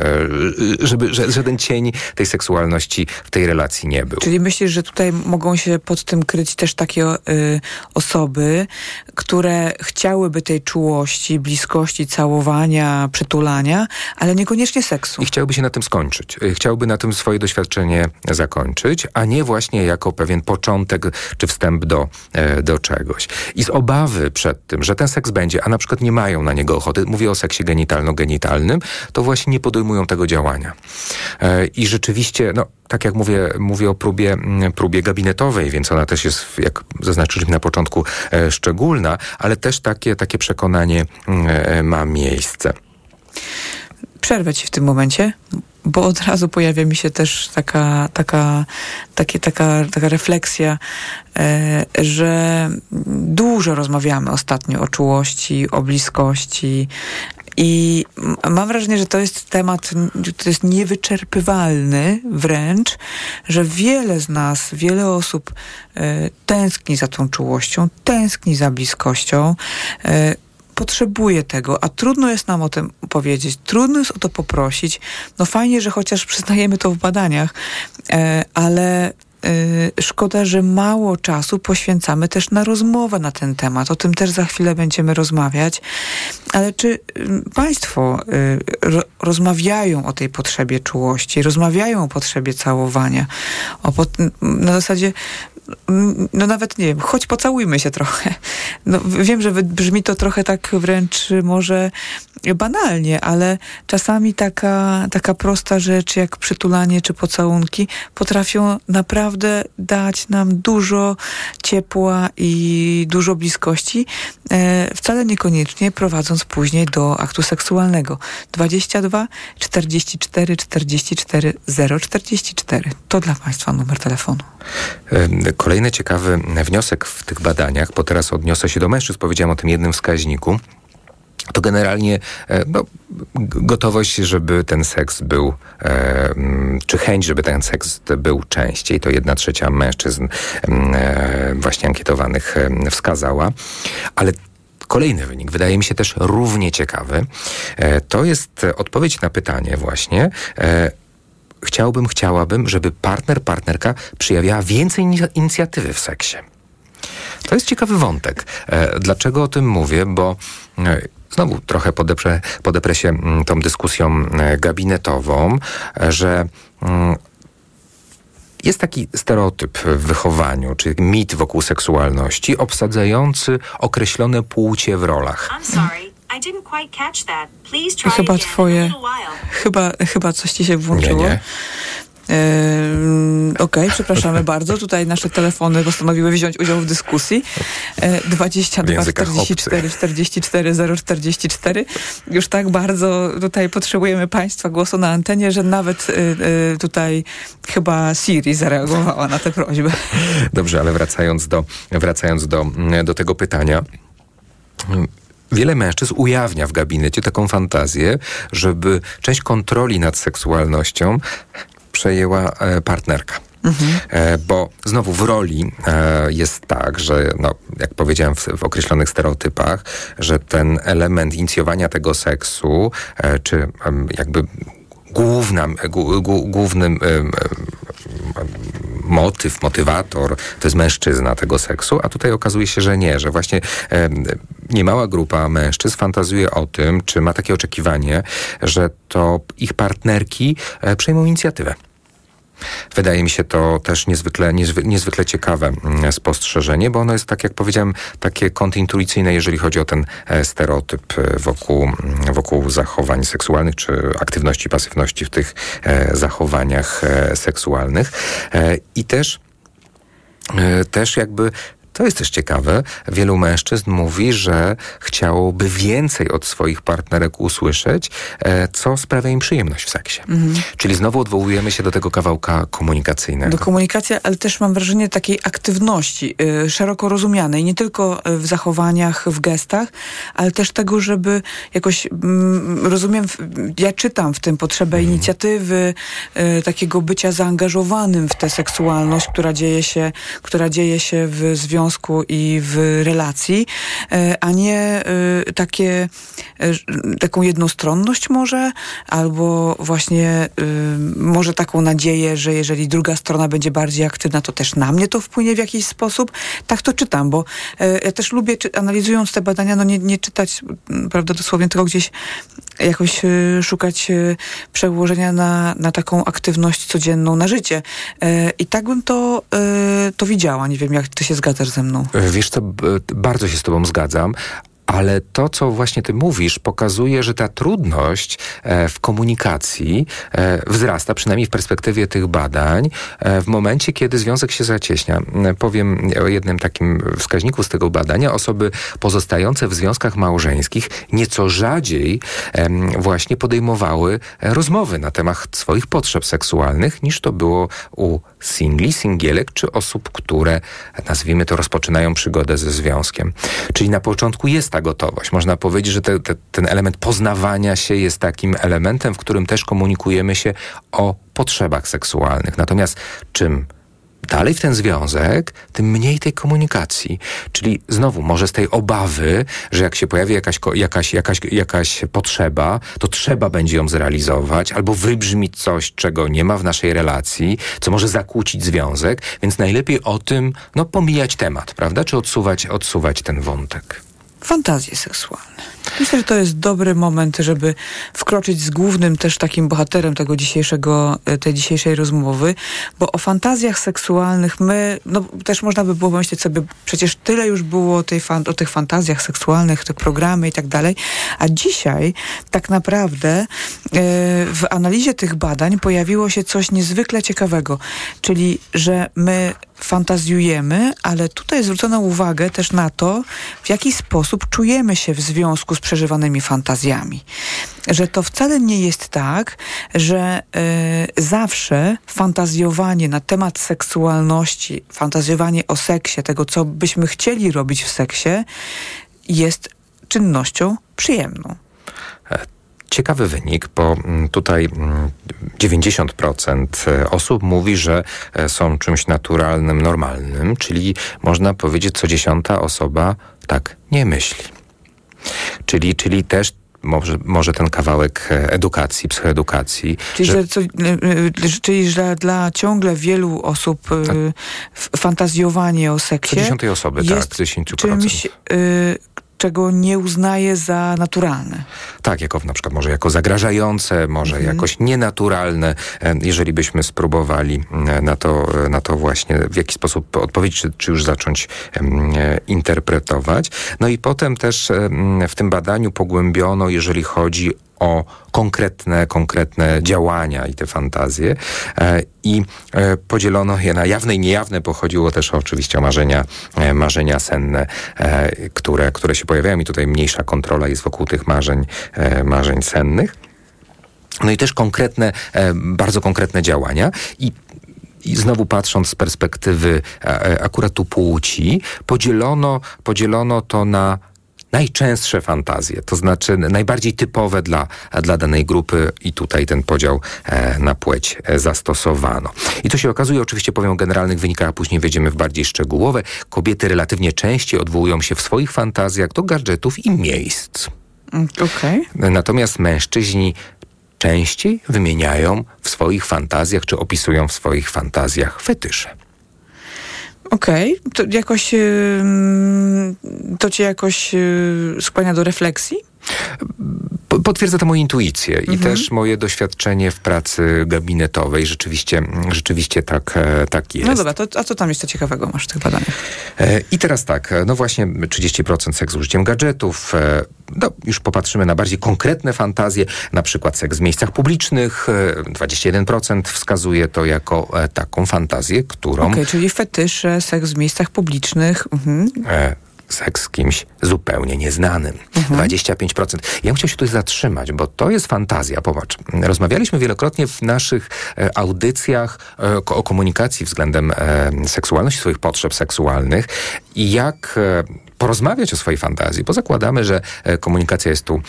S8: żeby żaden cień tej seksualności w tej relacji nie był.
S7: Czyli myślisz, że tutaj mogą się pod tym kryć też takie y, osoby, które chciałyby tej czułości, bliskości, całowania, przytulania, ale niekoniecznie seksu.
S8: I chciałyby się na tym skończyć. Y, chciałyby na tym swoje doświadczenie zakończyć, a nie właśnie jako pewien początek czy wstęp do, e, do czegoś i z obawy przed tym, że ten seks będzie, a na przykład nie mają na niego ochoty, mówię o seksie genitalno-genitalnym, to właśnie nie podejmują tego działania. E, I rzeczywiście, no, tak jak mówię, mówię o próbie, próbie gabinetowej, więc ona też jest, jak zaznaczyliśmy na początku, e, szczególna, ale też takie, takie przekonanie e, ma miejsce.
S7: Przerwę ci w tym momencie, bo od razu pojawia mi się też taka, taka, takie, taka, taka refleksja, e, że dużo rozmawiamy ostatnio o czułości, o bliskości. I mam wrażenie, że to jest temat, to jest niewyczerpywalny wręcz, że wiele z nas, wiele osób e, tęskni za tą czułością, tęskni za bliskością. E, potrzebuje tego, a trudno jest nam o tym powiedzieć, trudno jest o to poprosić. No fajnie, że chociaż przyznajemy to w badaniach, e, ale szkoda, że mało czasu poświęcamy też na rozmowę na ten temat. O tym też za chwilę będziemy rozmawiać. Ale czy Państwo e, rozmawiają o tej potrzebie czułości, rozmawiają o potrzebie całowania? O na zasadzie no nawet nie wiem, choć pocałujmy się trochę. No, wiem, że brzmi to trochę tak wręcz może banalnie, ale czasami taka, taka prosta rzecz jak przytulanie czy pocałunki potrafią naprawdę dać nam dużo ciepła i dużo bliskości, e, wcale niekoniecznie prowadząc później do aktu seksualnego. 22 44 44 044 to dla Państwa numer telefonu.
S8: Kolejny ciekawy wniosek w tych badaniach, bo teraz odniosę się do mężczyzn, powiedziałem o tym jednym wskaźniku, to generalnie e, no, gotowość, żeby ten seks był, e, czy chęć, żeby ten seks był częściej, to jedna trzecia mężczyzn e, właśnie ankietowanych wskazała, ale Kolejny wynik, wydaje mi się też równie ciekawy, to jest odpowiedź na pytanie właśnie, chciałbym, chciałabym, żeby partner, partnerka przejawiała więcej inicjatywy w seksie. To jest ciekawy wątek. Dlaczego o tym mówię? Bo znowu trochę podeprę, podeprę się mm, tą dyskusją e, gabinetową, że mm, jest taki stereotyp w wychowaniu, czy mit wokół seksualności, obsadzający określone płcie w rolach.
S7: Chyba twoje, chyba, chyba coś ci się włączyło.
S8: Nie, nie.
S7: Okej, okay, przepraszamy [laughs] bardzo. Tutaj nasze telefony postanowiły wziąć udział w dyskusji. E, 22 44 44 044. Już tak bardzo tutaj potrzebujemy Państwa głosu na antenie, że nawet y, y, tutaj chyba Siri zareagowała na tę prośbę. [laughs]
S8: Dobrze, ale wracając do, wracając do, do tego pytania. Wiele mężczyzn ujawnia w gabinecie taką fantazję, żeby część kontroli nad seksualnością przejęła e, partnerka. Mhm. E, bo znowu w roli e, jest tak, że no, jak powiedziałem w, w, określonych stereotypach, że ten element inicjowania tego seksu, czy jakby główna, głównym motyw, motywator to jest mężczyzna tego seksu, a tutaj okazuje się, że nie, że właśnie niemała grupa mężczyzn fantazuje o tym, czy ma takie oczekiwanie, że to ich partnerki przejmą inicjatywę. Wydaje mi się to też niezwykle, niezwy, niezwykle ciekawe mm, spostrzeżenie, bo ono jest, tak jak powiedziałem, takie kontintuicyjne, jeżeli chodzi o ten e, stereotyp e, wokół, mm, wokół zachowań seksualnych, czy aktywności, pasywności w tych e, zachowaniach seksualnych. I też też jakby to jest też ciekawe. Wielu mężczyzn mówi, że chciałoby więcej od swoich partnerek usłyszeć, e, co sprawia im przyjemność w seksie. Mhm. Czyli znowu odwołujemy się do tego kawałka komunikacyjnego.
S7: Do komunikacji, ale też mam wrażenie takiej aktywności, yy, szeroko rozumianej, nie tylko w zachowaniach, w gestach, ale też tego, żeby jakoś, mm, rozumiem, ja czytam w tym potrzebę mhm. inicjatywy, yy, takiego bycia zaangażowanym w tę seksualność, która dzieje się, która dzieje się w związku związku i w relacji, e, a nie e, takie, e, taką jednostronność może, albo właśnie może taką nadzieję, że jeżeli druga strona będzie bardziej aktywna, to też na mnie to wpłynie w jakiś sposób. Tak to czytam, bo ja też lubię, analizując te badania, no nie, nie czytać, prawda, dosłownie, tylko gdzieś jakoś szukać przełożenia na, na taką aktywność codzienną, na życie. I tak bym to, to widziała. Nie wiem, jak ty się zgadzasz ze mną.
S8: Wiesz co, bardzo się z tobą zgadzam, ale to, co właśnie ty mówisz, pokazuje, że ta trudność e, w komunikacji e, wzrasta, przynajmniej w perspektywie tych badań, e, w momencie, kiedy związek się zacieśnia. Powiem o jednym takim wskaźniku z tego badania. Osoby pozostające w związkach małżeńskich nieco rzadziej właśnie podejmowały rozmowy na temat swoich potrzeb seksualnych, niż to było u singli, singielek, czy osób, które, nazwijmy to, rozpoczynają przygodę ze związkiem. Czyli na początku jest ta gotowość. Można powiedzieć, że te, te, ten element poznawania się jest takim elementem, w którym też komunikujemy się o potrzebach seksualnych. Natomiast czym dalej w ten związek, tym mniej tej komunikacji. Czyli znowu, może z tej obawy, że jak się pojawi jakaś, jakaś, jakaś, jakaś potrzeba, to trzeba będzie ją zrealizować, albo wybrzmić coś, czego nie ma w naszej relacji, co może zakłócić związek, więc najlepiej o tym, no, pomijać temat, prawda? Czy odsuwać, odsuwać ten wątek
S7: fantazje seksualne. Myślę, że to jest dobry moment, żeby wkroczyć z głównym też takim bohaterem tego dzisiejszego, e, tej dzisiejszej rozmowy, bo o fantazjach seksualnych my, no też można by było myśleć sobie, przecież tyle już było tej fan, o tych fantazjach seksualnych, te programy i tak dalej, a dzisiaj tak naprawdę e, w analizie tych badań pojawiło się coś niezwykle ciekawego, czyli, że my fantazjujemy, ale tutaj zwrócono uwagę też na to, w jaki sposób czujemy się w związku z przeżywanymi fantazjami. Że to wcale nie jest tak, że y, zawsze fantazjowanie na temat seksualności, fantazjowanie o seksie, tego co byśmy chcieli robić w seksie, jest czynnością przyjemną.
S8: E, ciekawy wynik, bo mm, tutaj 90% mm, e, osób mówi, że są czymś naturalnym, normalnym, czyli można powiedzieć, co dziesiąta osoba tak nie myśli. Czyli, czyli też może, może ten kawałek e, edukacji, psychoedukacji.
S7: Czyli, że... Że co, czyli że dla ciągle wielu osób tak. fantazjowanie o seksie
S8: Co dziesiątej osoby,
S7: jest
S8: tak, 10%.
S7: czymś, y, czego nie uznaje za naturalne.
S8: Tak, jako na przykład może jako zagrażające, może mhm. jakoś nienaturalne. E, jeżeli byśmy spróbowali e, na to, e, na to właśnie w jaki sposób odpowiedzieć, czy, czy już zacząć interpretować. No i potem też w tym badaniu pogłębiono, jeżeli chodzi o konkretne, konkretne działania i te fantazje. E, i e, podzielono je na jawne i niejawne, bo chodziło też oczywiście o marzenia, e, marzenia senne, które, które się pojawiają. I tutaj mniejsza kontrola jest wokół tych marzeń, marzeń sennych. No i też konkretne, bardzo konkretne działania. I i znowu patrząc z perspektywy akurat tu płci, podzielono, podzielono to na najczęstsze fantazje, to znaczy najbardziej typowe dla, dla danej grupy i tutaj ten podział e, na płeć e, zastosowano. I to się okazuje, oczywiście powiem o generalnych wynikach, a później wejdziemy w bardziej szczegółowe. Kobiety relatywnie częściej odwołują się w swoich fantazjach do gadżetów i miejsc.
S7: Mm, okay.
S8: Natomiast mężczyźni częściej wymieniają w swoich fantazjach, czy opisują w swoich fantazjach fetysze.
S7: Okej, okay. to jakoś to cię jakoś y, skłania do refleksji?
S8: Potwierdza to moją intuicję mhm. i też moje doświadczenie w pracy gabinetowej. Rzeczywiście, rzeczywiście tak, e, tak jest.
S7: No dobra, to, a co tam jeszcze ciekawego masz w tych badaniach?
S8: E, I teraz tak, no właśnie 30% seks z użyciem gadżetów. E, no, już popatrzymy na bardziej konkretne fantazje, na przykład seks w miejscach publicznych. 21% wskazuje to jako taką fantazję, którą...
S7: Okej, okay, czyli fetysze, seks w miejscach publicznych. Mhm
S8: seks z kimś zupełnie nieznanym. Mhm. 25%. Ja bym chciał się tutaj zatrzymać, bo to jest fantazja. Popatrz, rozmawialiśmy wielokrotnie w naszych e, audycjach e, o komunikacji względem e, seksualności, swoich potrzeb seksualnych i jak porozmawiać o swojej fantazji, bo zakładamy, że komunikacja jest tu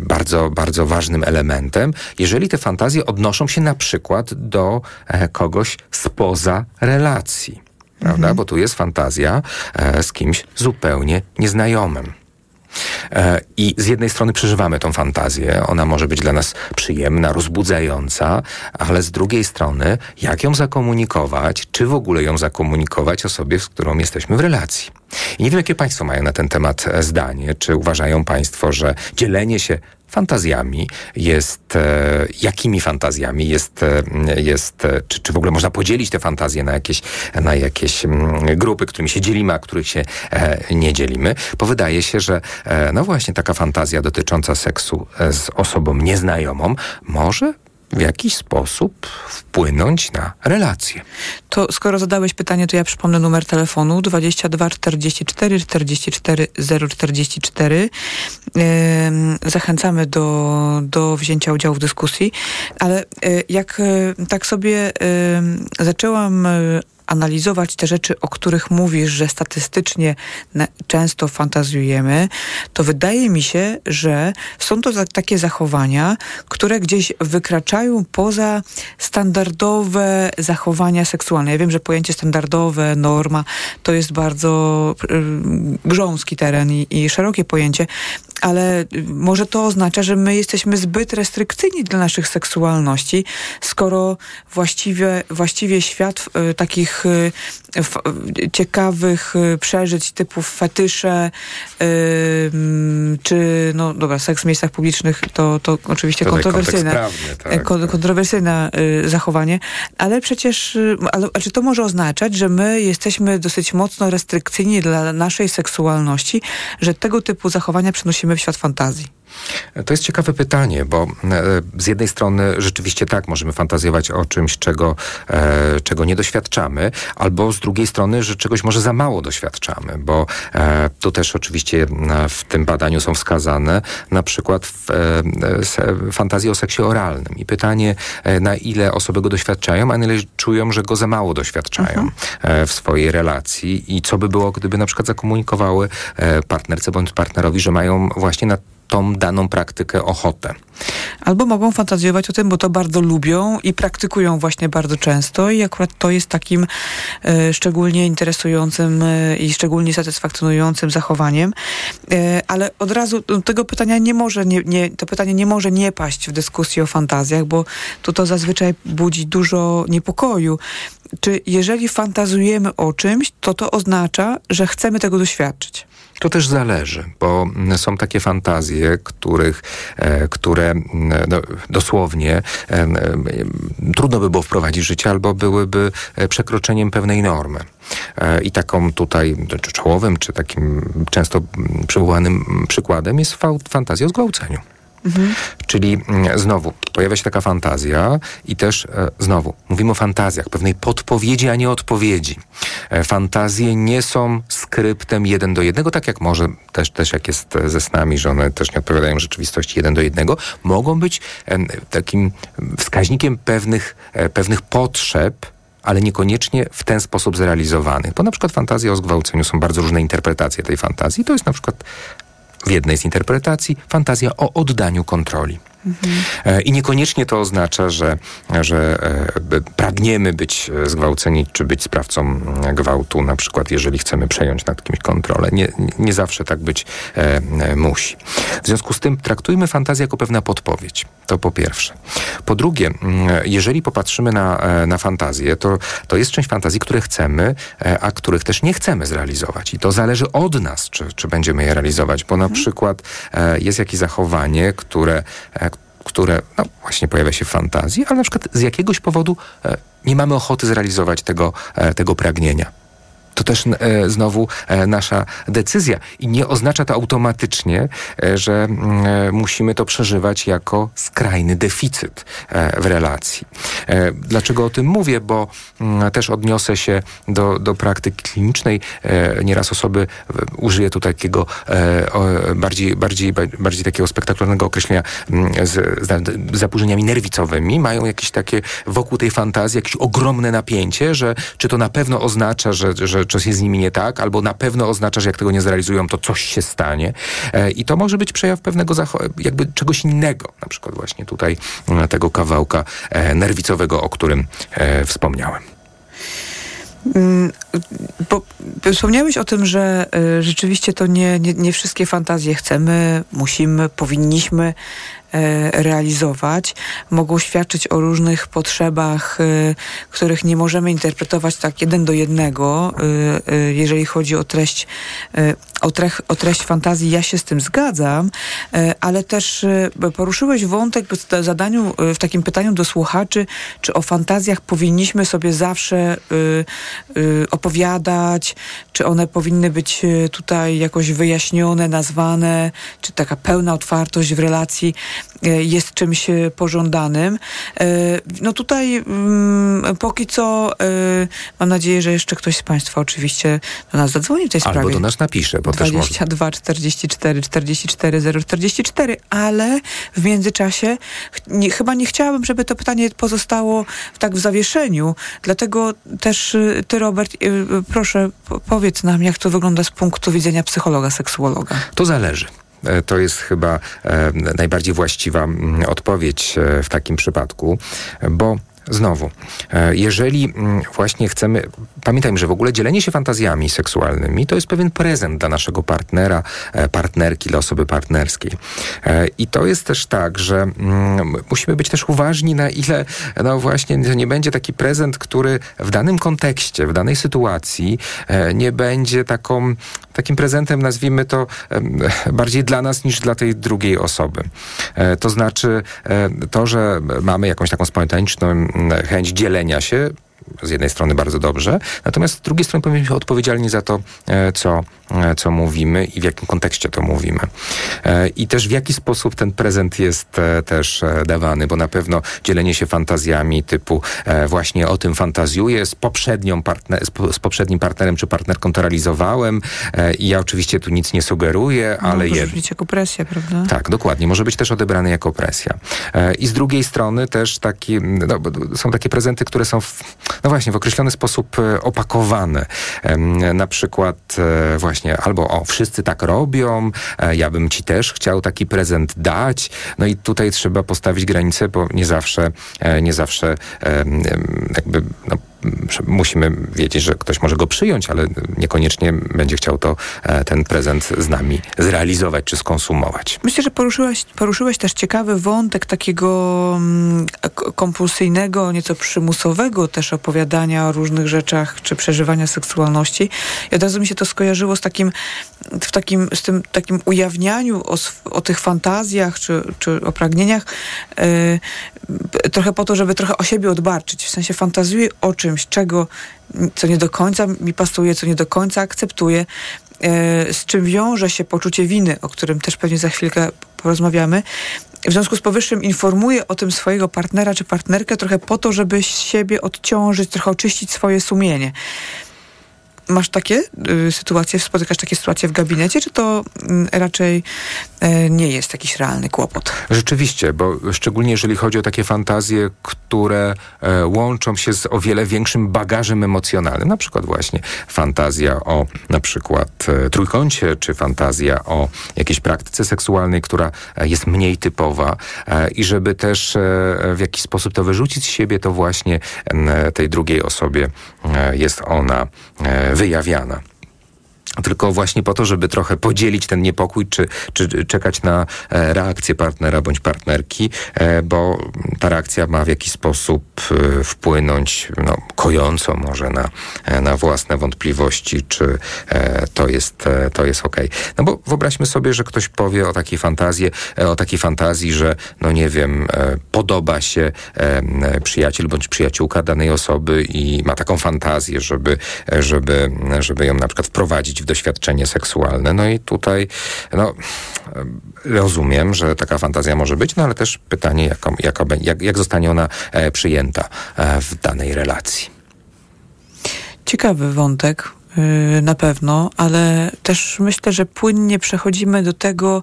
S8: bardzo, bardzo ważnym elementem, jeżeli te fantazje odnoszą się na przykład do kogoś spoza relacji prawda? Mhm. Bo tu jest fantazja e, z kimś zupełnie nieznajomym. E, I z jednej strony przeżywamy tą fantazję, ona może być dla nas przyjemna, rozbudzająca, ale z drugiej strony, jak ją zakomunikować, czy w ogóle ją zakomunikować osobie, z którą jesteśmy w relacji. I nie wiem, jakie Państwo mają na ten temat e, zdanie. Czy uważają Państwo, że dzielenie się fantazjami jest, e, jakimi fantazjami jest, e, jest e, czy, czy w ogóle można podzielić te fantazje na jakieś, na jakieś mm, grupy, którymi się dzielimy, a których się nie dzielimy, bo wydaje się, że no właśnie taka fantazja dotycząca seksu z osobą nieznajomą może w jakiś sposób wpłynąć na relacje.
S7: To skoro zadałeś pytanie, to ja przypomnę numer telefonu 22 44 44 044. Zachęcamy do, do wzięcia udziału w dyskusji, ale e, jak e, tak sobie zaczęłam analizować te rzeczy, o których mówisz, że statystycznie często fantazjujemy, to wydaje mi się, że są to takie zachowania, które gdzieś wykraczają poza standardowe zachowania seksualne. Ja wiem, że pojęcie standardowe, norma, to jest bardzo y, grząski teren i, i szerokie pojęcie, ale może to oznacza, że my jesteśmy zbyt restrykcyjni dla naszych seksualności, skoro właściwie, właściwie świat y, takich y, f, ciekawych y, przeżyć typu fetysze, y, czy no dobra, seks w miejscach publicznych to, to oczywiście kontrowersyjne, prawny, tak, tak. kontrowersyjne y, zachowanie, ale przecież, ale, czy to może oznaczać, że my jesteśmy dosyć mocno restrykcyjni dla naszej seksualności, że tego typu zachowania przenosimy w świat fantazji?
S8: To jest ciekawe pytanie, bo e, z jednej strony rzeczywiście tak, możemy fantazjować o czymś, czego, e, czego nie doświadczamy, albo z drugiej strony, że czegoś może za mało doświadczamy, bo e, tu też oczywiście w tym badaniu są wskazane na przykład fantazje o seksie oralnym i pytanie, na ile osoby go doświadczają, a na ile czują, że go za mało doświadczają mhm. w swojej relacji i co by było, gdyby na przykład zakomunikowały partnerce bądź partnerowi, że mają właśnie na tą daną praktykę ochotę.
S7: Albo mogą fantazjować o tym, bo to bardzo lubią i praktykują właśnie bardzo często i akurat to jest takim e, szczególnie interesującym e, i szczególnie satysfakcjonującym zachowaniem. E, ale od razu no, tego pytania nie może, nie, nie, to pytanie nie może nie paść w dyskusji o fantazjach, bo to, to zazwyczaj budzi dużo niepokoju. Czy jeżeli fantazujemy o czymś, to to oznacza, że chcemy tego doświadczyć?
S8: To też zależy, bo są takie fantazje, których, e, które no, dosłownie e, e, trudno by było wprowadzić w życie, albo byłyby przekroczeniem pewnej normy. I taką tutaj, czy czołowym, czy takim często przywołanym przykładem jest fantazja o zgwałceniu. Mhm. Czyli mm, znowu pojawia się taka fantazja i też e, znowu mówimy o fantazjach, pewnej podpowiedzi, a nie odpowiedzi. E, fantazje nie są skryptem jeden do jednego, tak jak może też, też jak jest ze snami, że one też nie odpowiadają rzeczywistości jeden do jednego, mogą być e, takim wskaźnikiem pewnych, e, pewnych potrzeb, ale niekoniecznie w ten sposób zrealizowanych. Bo na przykład fantazje o zgwałceniu są bardzo różne interpretacje tej fantazji. To jest na przykład w jednej z interpretacji fantazja o oddaniu kontroli. Mhm. I niekoniecznie to oznacza, że, że e, pragniemy być zgwałceni czy być sprawcą gwałtu, na przykład jeżeli chcemy przejąć nad kimś kontrolę. Nie, nie zawsze tak być e, musi. W związku z tym traktujmy fantazję jako pewna podpowiedź. To po pierwsze. Po drugie, jeżeli popatrzymy na, na fantazję, to, to jest część fantazji, które chcemy, a których też nie chcemy zrealizować. I to zależy od nas, czy, czy będziemy je realizować, bo na mhm. przykład jest jakieś zachowanie, które które no, właśnie pojawia się w fantazji, ale na przykład z jakiegoś powodu e, nie mamy ochoty zrealizować tego, e, tego pragnienia to też e, znowu e, nasza decyzja i nie oznacza to automatycznie, e, że mm, e, musimy to przeżywać jako skrajny deficyt e, w relacji. E, dlaczego o tym mówię? Bo mm, też odniosę się do, do praktyki klinicznej. Nieraz osoby, użyję tu takiego bardziej, bardziej, bardziej takiego spektakularnego określenia mm, z, z zaburzeniami nerwicowymi, mają jakieś takie wokół tej fantazji jakieś ogromne napięcie, że czy to na pewno oznacza, że, że coś jest z nimi nie tak, albo na pewno oznacza, że jak tego nie zrealizują, to coś się stanie. E, I to może być przejaw pewnego jakby czegoś innego, na przykład właśnie tutaj e, tego kawałka e, nerwicowego, o którym wspomniałem.
S7: Mm, bo wspomniałeś o tym, że rzeczywiście to nie, nie, nie wszystkie fantazje chcemy, musimy, powinniśmy realizować, mogą świadczyć o różnych potrzebach, e, których nie możemy interpretować tak jeden do jednego, e, jeżeli chodzi o treść, o, trech, o treść fantazji, ja się z tym zgadzam, ale też poruszyłeś wątek w zadaniu, w takim pytaniu do słuchaczy, czy o fantazjach powinniśmy sobie zawsze opowiadać, czy one powinny być tutaj jakoś wyjaśnione, nazwane, czy taka pełna otwartość w relacji. E, jest czymś e, pożądanym. E, no tutaj mm, póki co mam nadzieję, że jeszcze ktoś z Państwa oczywiście do nas zadzwoni w tej sprawie.
S8: Albo do nas napisze, bo
S7: 22
S8: też
S7: 44 44 044, ale w międzyczasie nie, chyba nie chciałabym, żeby to pytanie pozostało tak w zawieszeniu. Dlatego też ty, Robert, proszę powiedz nam, jak to wygląda z punktu widzenia psychologa, seksuologa.
S8: To zależy. E, to jest chyba e, najbardziej właściwa mm, odpowiedź e, w takim przypadku, bo Znowu, jeżeli mm, właśnie chcemy, pamiętajmy, że w ogóle dzielenie się fantazjami seksualnymi to jest pewien prezent dla naszego partnera, partnerki, dla osoby partnerskiej. I to jest też tak, że mm, musimy być też uważni, na ile, no właśnie, nie będzie taki prezent, który w danym kontekście, w danej sytuacji nie będzie taką takim prezentem, nazwijmy to, [laughs] bardziej dla nas niż dla tej drugiej osoby. E, to znaczy e, to, że mamy jakąś taką spontaniczną chęć dzielenia się, z jednej strony bardzo dobrze, natomiast z drugiej strony powinniśmy być odpowiedzialni za to, e, co, e, co mówimy i w jakim kontekście to mówimy. E, I też w jaki sposób ten prezent jest też dawany, bo na pewno dzielenie się fantazjami typu właśnie o tym fantazjuję, z, poprzednią partner, z poprzednim partnerem czy partnerką to realizowałem i ja oczywiście tu nic nie sugeruję,
S7: no,
S8: ale...
S7: Może być jako presja, prawda?
S8: Tak, dokładnie. Może być też odebrany jako presja. I z drugiej strony też taki, no, są takie prezenty, które są w, no właśnie, w określony sposób e, opakowane. Na przykład e, właśnie albo o, wszyscy tak robią, e, ja bym ci też chciał taki prezent dać. No i tutaj trzeba postawić granicę, bo nie zawsze, nie zawsze jakby no, musimy wiedzieć, że ktoś może go przyjąć, ale niekoniecznie będzie chciał to, e, ten prezent z nami zrealizować czy skonsumować.
S7: Myślę, że poruszyłeś, poruszyłeś też ciekawy wątek takiego mm, kompulsyjnego, nieco przymusowego też opowiadania o różnych rzeczach czy przeżywania seksualności. I od razu mi się to skojarzyło z takim, w takim, z tym takim ujawnianiu o, o tych fantazjach czy, czy o pragnieniach yy, trochę po to, żeby trochę o siebie odbarczyć. W sensie fantazjuję o czym czymś, czego, co nie do końca mi pasuje, co nie do końca akceptuję, e, z czym wiąże się poczucie winy, o którym też pewnie za chwilkę porozmawiamy. W związku z powyższym informuję o tym swojego partnera czy partnerkę trochę po to, żeby siebie odciążyć, trochę oczyścić swoje sumienie. Masz takie y, sytuacje, spotykasz takie sytuacje w gabinecie, czy to y, raczej y, nie jest jakiś realny kłopot?
S8: Rzeczywiście, bo szczególnie jeżeli chodzi o takie fantazje, które e, łączą się z o wiele większym bagażem emocjonalnym, na przykład właśnie fantazja o na przykład e, trójkącie, czy fantazja o jakiejś praktyce seksualnej, która jest mniej typowa i żeby też w jakiś sposób to wyrzucić z siebie, to właśnie tej drugiej osobie jest ona wyjawiana tylko właśnie po to, żeby trochę podzielić ten niepokój, czy, czy czekać na e, reakcję partnera bądź partnerki, e, bo ta reakcja ma w jakiś sposób e, wpłynąć no, kojąco może na, na własne wątpliwości, czy to jest, to jest. Okay. No bo wyobraźmy sobie, że ktoś powie o takiej fantazji, o takiej fantazji, że no nie wiem, podoba się przyjaciel bądź przyjaciółka danej osoby i ma taką fantazję, żeby, żeby, żeby ją na przykład wprowadzić w doświadczenie seksualne. No i tutaj no, rozumiem, że taka fantazja może być, no ale też pytanie, jaką, jaka, jak, jak zostanie ona e, przyjęta e, w danej relacji.
S7: Ciekawy wątek. Y, na pewno, ale też myślę, że płynnie przechodzimy do tego,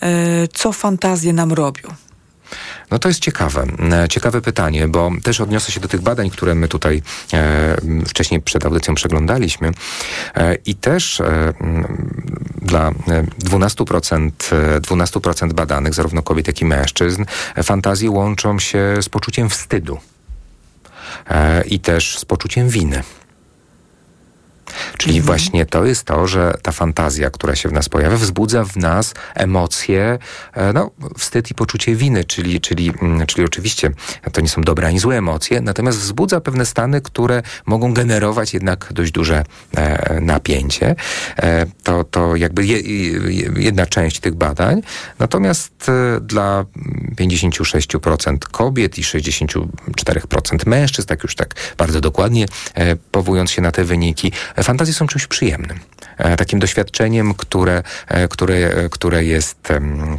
S7: e, co fantazje nam robią.
S8: No to jest ciekawe. E, ciekawe pytanie, bo też odniosę się do tych badań, które my tutaj e, wcześniej przed audycją przeglądaliśmy e, i też dla 12%, e, 12% badanych, zarówno kobiet, jak i mężczyzn, fantazje łączą się z poczuciem wstydu i też z poczuciem winy. Czyli mhm. właśnie to jest to, że ta fantazja, która się w nas pojawia, wzbudza w nas emocje, e, no, wstyd i poczucie winy, czyli, czyli, mm, czyli oczywiście to nie są dobre ani złe emocje, natomiast wzbudza pewne stany, które mogą generować jednak dość duże e, napięcie. E, to, to jakby je, jedna część tych badań. Natomiast dla 56% kobiet i 64% mężczyzn, tak już tak bardzo dokładnie powołując się na te wyniki, fantazje są czymś przyjemnym. E, takim doświadczeniem, które, e, które, które, jest,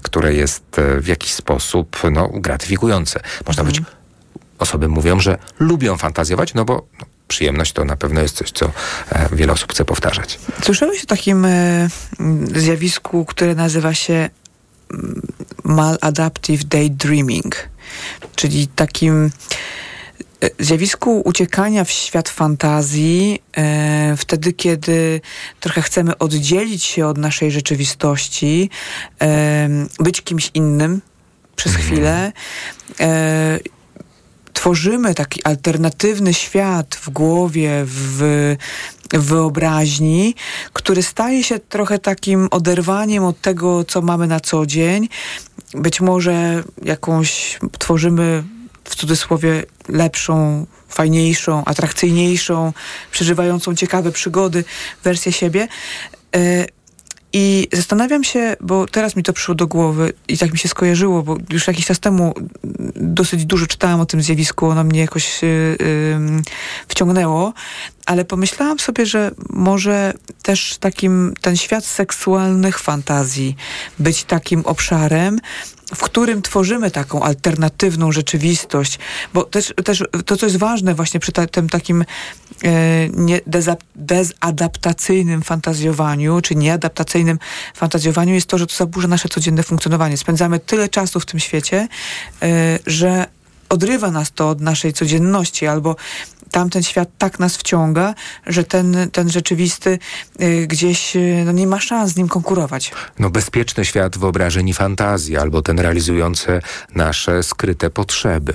S8: które jest e, w jakiś sposób no, gratyfikujące. Można mhm. być, osoby mówią, że lubią fantazjować, no bo no, przyjemność to na pewno jest coś, co wiele osób chce powtarzać.
S7: Słyszałeś o takim zjawisku, które nazywa się maladaptive daydreaming, czyli takim zjawisku uciekania w świat fantazji, e, wtedy, kiedy trochę chcemy oddzielić się od naszej rzeczywistości, e, być kimś innym przez mhm. chwilę. E, tworzymy taki alternatywny świat w głowie, w, wyobraźni, który staje się trochę takim oderwaniem od tego, co mamy na co dzień. Być może jakąś tworzymy w cudzysłowie lepszą, fajniejszą, atrakcyjniejszą, przeżywającą ciekawe przygody wersję siebie. I zastanawiam się, bo teraz mi to przyszło do głowy i tak mi się skojarzyło, bo już jakiś czas temu dosyć dużo czytałam o tym zjawisku, ono mnie jakoś yy, wciągnęło, ale pomyślałam sobie, że może też takim ten świat seksualnych fantazji być takim obszarem, w którym tworzymy taką alternatywną rzeczywistość, bo też, też to, co jest ważne właśnie przy ta, tym takim e, nie, dezadaptacyjnym fantazjowaniu, czy nieadaptacyjnym fantazjowaniu jest to, że to zaburza nasze codzienne funkcjonowanie. Spędzamy tyle czasu w tym świecie, e, że odrywa nas to od naszej codzienności, albo tamten świat tak nas wciąga, że ten, ten rzeczywisty y, gdzieś y, no, nie ma szans z nim konkurować.
S8: No bezpieczny świat wyobrażeń i fantazji, albo ten realizujący nasze skryte potrzeby.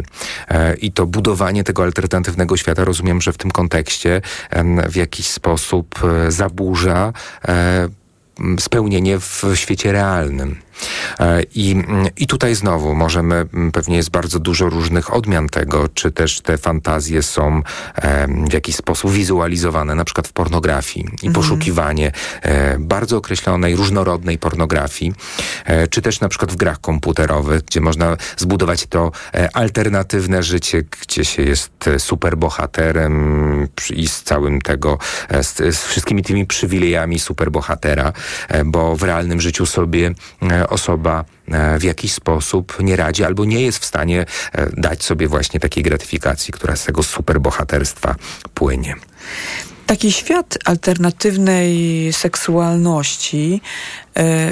S8: E, I to budowanie tego alternatywnego świata, rozumiem, że w tym kontekście w jakiś sposób e, zaburza e, spełnienie w świecie realnym. E, I, mm, I tutaj znowu możemy, mm, pewnie jest bardzo dużo różnych odmian tego, czy też te fantazje są w jakiś sposób wizualizowane, na przykład w pornografii i poszukiwanie e, bardzo określonej, różnorodnej pornografii, e, czy też na przykład w grach komputerowych, gdzie można zbudować to alternatywne życie, gdzie się jest superbohaterem i z całym tego, z, z wszystkimi tymi przywilejami superbohatera, bo w realnym życiu sobie osoba e, w jakiś sposób nie radzi albo nie jest w stanie e, dać sobie właśnie takiej gratyfikacji, która z tego superbohaterstwa płynie.
S7: Taki świat alternatywnej seksualności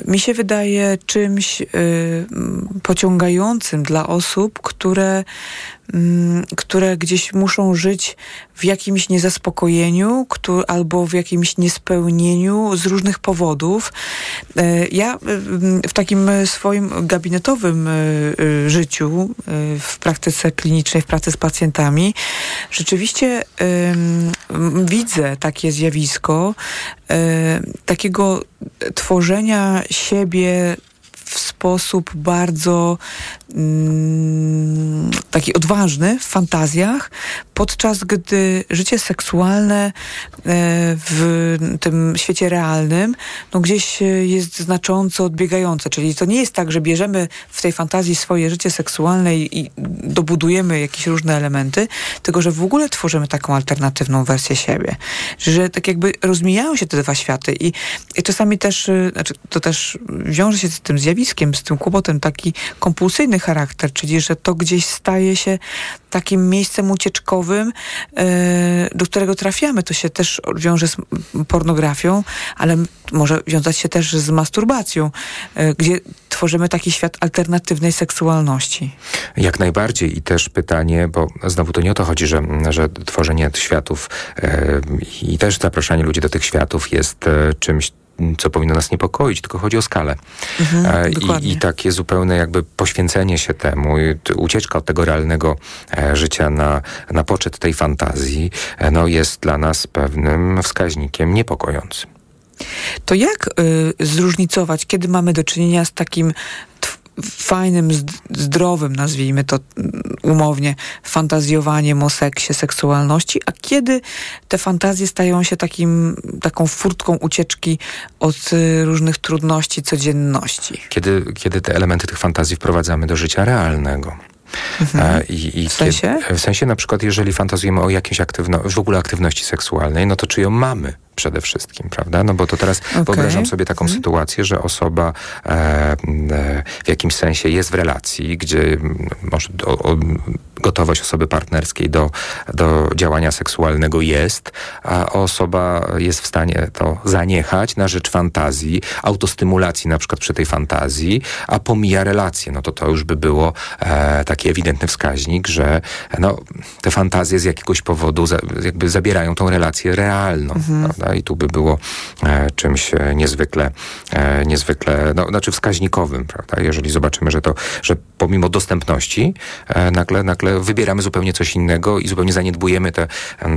S7: mi się wydaje czymś e, pociągającym dla osób, które, mm, które gdzieś muszą żyć w jakimś niezaspokojeniu albo w jakimś niespełnieniu z różnych powodów. E, Ja mm, w takim swoim gabinetowym e, e, życiu, e, w praktyce klinicznej, w pracy z pacjentami, rzeczywiście widzę takie zjawisko e, takiego tworzenia siebie w sposób bardzo mm, taki odważny w fantazjach, podczas gdy życie seksualne e, w tym świecie realnym no gdzieś e, jest znacząco odbiegające. Czyli to nie jest tak, że bierzemy w tej fantazji swoje życie seksualne i, dobudujemy jakieś różne elementy, tylko że w ogóle tworzymy taką alternatywną wersję siebie. Że tak jakby rozmijają się te dwa światy i, i czasami też, y, znaczy to też wiąże się z tym zjawiskiem, z tym kłopotem taki kompulsyjny charakter, czyli że to gdzieś staje się takim miejscem ucieczkowym, e, do którego trafiamy. To się też wiąże z pornografią, ale może wiązać się też z masturbacją, e, gdzie tworzymy taki świat alternatywnej seksualności.
S8: Jak najbardziej i też pytanie, bo znowu to nie o to chodzi, że, że tworzenie światów e, i też zapraszanie ludzi do tych światów jest czymś, co powinno nas niepokoić, tylko chodzi o skalę. E,
S7: dokładnie.
S8: I, I takie zupełne jakby poświęcenie się temu, ucieczka od tego realnego e, życia na, na poczet tej fantazji, e, no jest dla nas pewnym wskaźnikiem niepokojącym.
S7: To jak y, zróżnicować, kiedy mamy do czynienia z takim fajnym, zd- zdrowym, nazwijmy to mm, umownie, fantazjowaniem o seksie, seksualności, a kiedy te fantazje stają się takim, taką furtką ucieczki od y, różnych trudności codzienności?
S8: Kiedy, kiedy te elementy tych fantazji wprowadzamy do życia realnego. E, I, i
S7: Mhm. W sensie?
S8: Kiedy, w sensie na przykład, jeżeli fantazjujemy o jakiejś aktywno, w ogóle aktywności seksualnej, no to czy ją mamy przede wszystkim, prawda? No bo to teraz wyobrażam sobie taką
S7: Mhm.
S8: sytuację, że osoba e, e, w jakimś sensie jest w relacji, gdzie może o, o, gotowość osoby partnerskiej do, do działania seksualnego jest, a osoba jest w stanie to zaniechać na rzecz fantazji, autostymulacji na przykład przy tej fantazji, a pomija relacje, no to to już by było e, taki ewidentny wskaźnik, że no, te fantazje z jakiegoś powodu za, jakby zabierają tą relację realną, prawda? I tu by było e, czymś e, niezwykle, e, niezwykle, no, znaczy wskaźnikowym, prawda? Jeżeli zobaczymy, że to, że pomimo dostępności e, nagle, nagle wybieramy zupełnie coś innego i zupełnie zaniedbujemy te,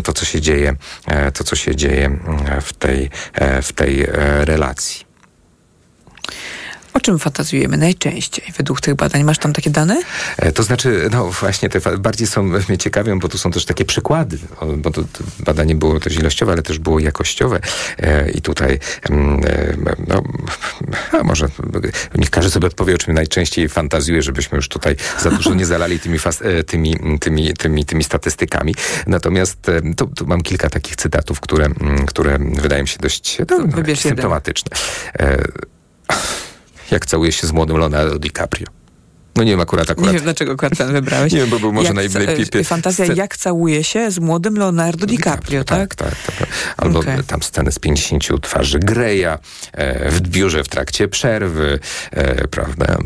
S8: to, co się dzieje, e, to, co się dzieje mm, w tej, e, w tej e, relacji.
S7: O czym fantazjujemy najczęściej według tych badań? Masz tam takie dane?
S8: E, To znaczy, no właśnie, te bardziej są, mnie ciekawią, bo tu są też takie przykłady, bo to, to badanie było też ilościowe, ale też było jakościowe e, i tutaj, mm, e, no, a może niech każdy sobie odpowie, o czym najczęściej fantazjuje, żebyśmy już tutaj za dużo nie zalali tymi, e, tymi, tymi, tymi, tymi statystykami. Natomiast e, tu, tu mam kilka takich cytatów, które, mm, które wydają mi się dość no,
S7: Wybierz jeden.
S8: Jak całuje się z młodym Leonardo DiCaprio. No nie wiem, akurat, akurat.
S7: Nie wiem, dlaczego akurat ten wybrałeś. [laughs]
S8: Nie wiem, bo był może
S7: jak,
S8: najlepiej-
S7: ca- Fantazja, jak całuje się z młodym Leonardo DiCaprio, tak?
S8: Tak, tak. tak. Albo
S7: Okej.
S8: tam sceny z 50 twarzy Greya e, w biurze w trakcie przerwy, e, prawda?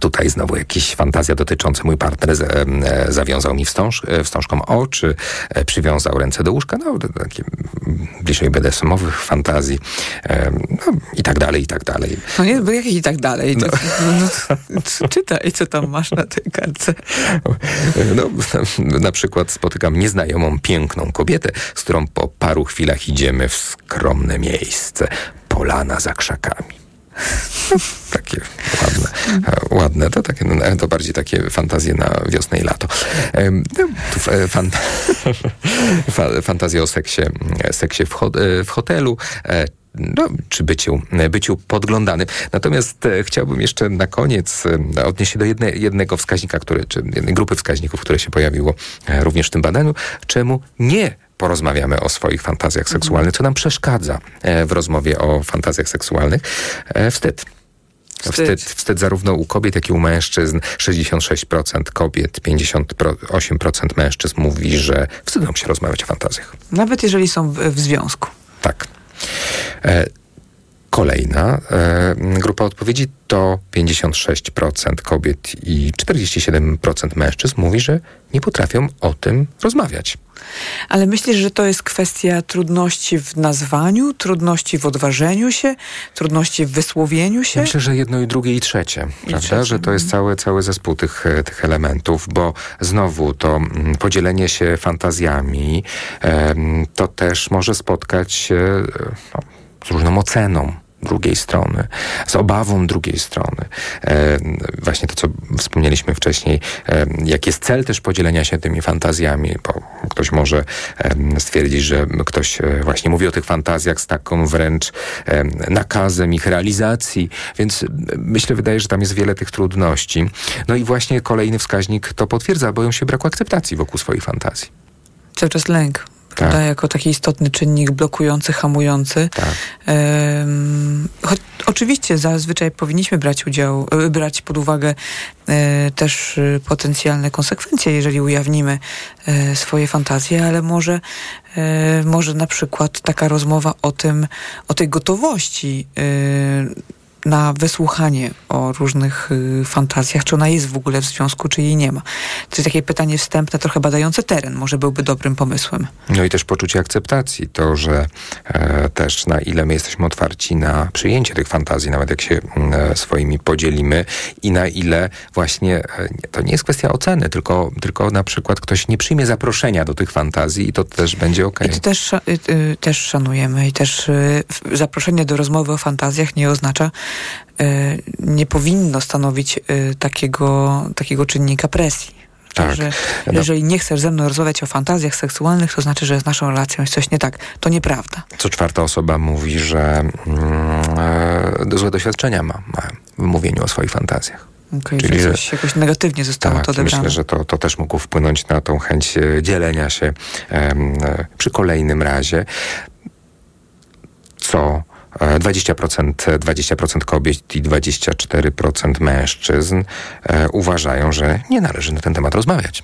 S8: Tutaj znowu jakieś fantazja dotyczące mój partner z, e, zawiązał mi wstąż, e, wstążką oczy, e, przywiązał ręce do łóżka, no takie bliżej BDSM-owych fantazji e, no, i tak dalej, i tak dalej.
S7: No nie, bo jakieś i tak dalej. To, no. No, czytaj, co tam masz na tej kartce.
S8: No, [laughs] na przykład spotykam nieznajomą, piękną kobietę, z którą po paru chwilach idziemy w skromne miejsce, polana za krzakami. [laughs] takie ładne, ładne to, takie, no, to bardziej takie fantazje na wiosnę i lato. E, fan, [laughs] fantazja o seksie, seksie w, ho, w hotelu, e, no, czy byciu, byciu podglądanym. Natomiast e, chciałbym jeszcze na koniec e, odnieść się do jedne, jednego wskaźnika, który, czy jednej grupy wskaźników, które się pojawiło e, również w tym badaniu, czemu nie porozmawiamy o swoich fantazjach seksualnych, co nam przeszkadza w rozmowie o fantazjach seksualnych. Wstyd. Wstyd. Wstyd, wstyd zarówno u kobiet, jak i u mężczyzn. 66% kobiet, 58% mężczyzn mówi, że wstydzą się rozmawiać o fantazjach.
S7: Nawet jeżeli są w, w związku.
S8: Tak. E, kolejna e, grupa odpowiedzi to 56% kobiet i 47% mężczyzn mówi, że nie potrafią o tym rozmawiać.
S7: Ale myślisz, że to jest kwestia trudności w nazwaniu, trudności w odważeniu się, trudności w wysłowieniu się?
S8: myślę, że jedno i drugie i trzecie, I prawda? Trzecie. Że to jest cały, cały zespół tych, tych elementów, bo znowu to mm, podzielenie się fantazjami to też może spotkać się no, z różną oceną drugiej strony, z obawą drugiej strony. E, właśnie to, co wspomnieliśmy wcześniej, e, jaki jest cel też podzielenia się tymi fantazjami, bo ktoś może e, stwierdzić, że ktoś e, właśnie mówi o tych fantazjach z taką wręcz nakazem ich realizacji, więc myślę, wydaje, że tam jest wiele tych trudności. No i właśnie kolejny wskaźnik to potwierdza, boją się braku akceptacji wokół swoich fantazji.
S7: Cały czas lęk prawda, tak. jako taki istotny czynnik blokujący, hamujący. Tak. choć oczywiście zazwyczaj powinniśmy brać udział, e, brać pod uwagę e, też e, potencjalne konsekwencje, jeżeli ujawnimy swoje fantazje, ale może, może na przykład taka rozmowa o tym, o tej gotowości na wysłuchanie o różnych y, fantazjach, czy ona jest w ogóle w związku, czy jej nie ma. To jest takie pytanie wstępne, trochę badające teren, może byłby dobrym pomysłem.
S8: No i też poczucie akceptacji, to, że e, też na ile my jesteśmy otwarci na przyjęcie tych fantazji, nawet jak się e, swoimi podzielimy i na ile właśnie e, to nie jest kwestia oceny, tylko, tylko na przykład ktoś nie przyjmie zaproszenia do tych fantazji i to też będzie ok.
S7: I to też, y, y, też szanujemy i też y, zaproszenie do rozmowy o fantazjach nie oznacza, nie powinno stanowić e, takiego, takiego czynnika presji. Tak. Że jeżeli nie chcesz ze mną rozmawiać o fantazjach seksualnych, to znaczy, że z naszą relacją jest coś nie tak. To nieprawda.
S8: Co czwarta osoba mówi, że mm, e, złe doświadczenia ma, ma w mówieniu o swoich fantazjach.
S7: Okay, Czyli że coś jakoś negatywnie zostało
S8: tak,
S7: to odebrane.
S8: Myślę, że to, to też mogło wpłynąć na tą chęć dzielenia się przy kolejnym razie. Co 20%, 20% kobiet i 24% mężczyzn e, uważają, że nie należy na ten temat rozmawiać.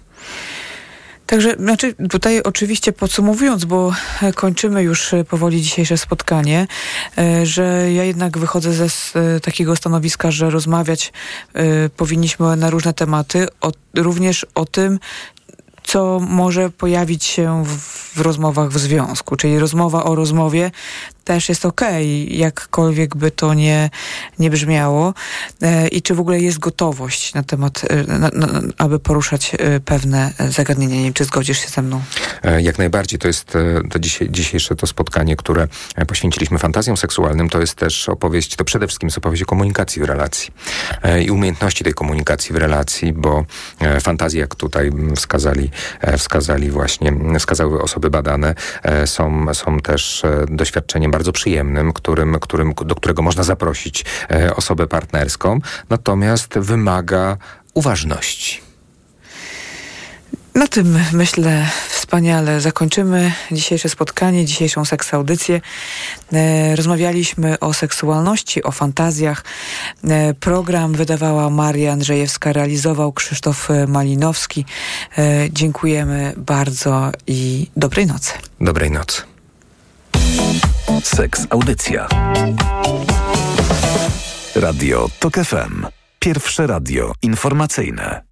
S7: Także, znaczy tutaj oczywiście podsumowując, bo kończymy już powoli dzisiejsze spotkanie, e, że ja jednak wychodzę ze takiego stanowiska, że rozmawiać e, powinniśmy na różne tematy, o, również o tym, co może pojawić się w, w rozmowach w związku, czyli rozmowa o rozmowie też jest okej, okay, jakkolwiek by to nie, nie brzmiało. E, I czy w ogóle jest gotowość na temat, e, na, na, aby poruszać e, pewne zagadnienia? Nie wiem, czy zgodzisz się ze mną?
S8: Jak najbardziej. To jest to dzisiejsze to spotkanie, które poświęciliśmy fantazjom seksualnym. To jest też opowieść, to przede wszystkim jest opowieść o komunikacji w relacji i umiejętności tej komunikacji w relacji, bo fantazje, jak tutaj wskazali, wskazali właśnie, wskazały osoby badane, są, są też doświadczeniem bardzo przyjemnym, którym, którym, do którego można zaprosić e, osobę partnerską, natomiast wymaga uważności.
S7: Na tym myślę wspaniale zakończymy dzisiejsze spotkanie, dzisiejszą seks audycję. E, rozmawialiśmy o seksualności, o fantazjach. E, program wydawała Maria Andrzejewska, realizował Krzysztof Malinowski. Dziękujemy bardzo i dobrej nocy.
S8: Dobrej nocy.
S6: Seks Audycja. Radio TOK FM. Pierwsze radio informacyjne.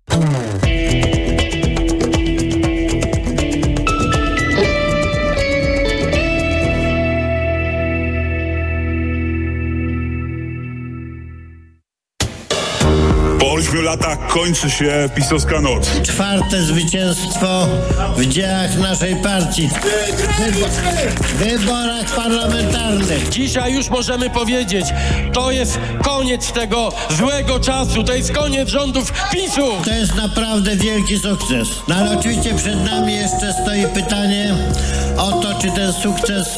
S9: Ośmiu latach kończy się pisowska noc.
S10: Czwarte zwycięstwo w dziełach naszej partii. W wyborach parlamentarnych.
S11: Dzisiaj już możemy powiedzieć, to jest koniec tego złego czasu, to jest koniec rządów PiSu.
S10: To jest naprawdę wielki sukces. No ale oczywiście przed nami jeszcze stoi pytanie o to, czy ten sukces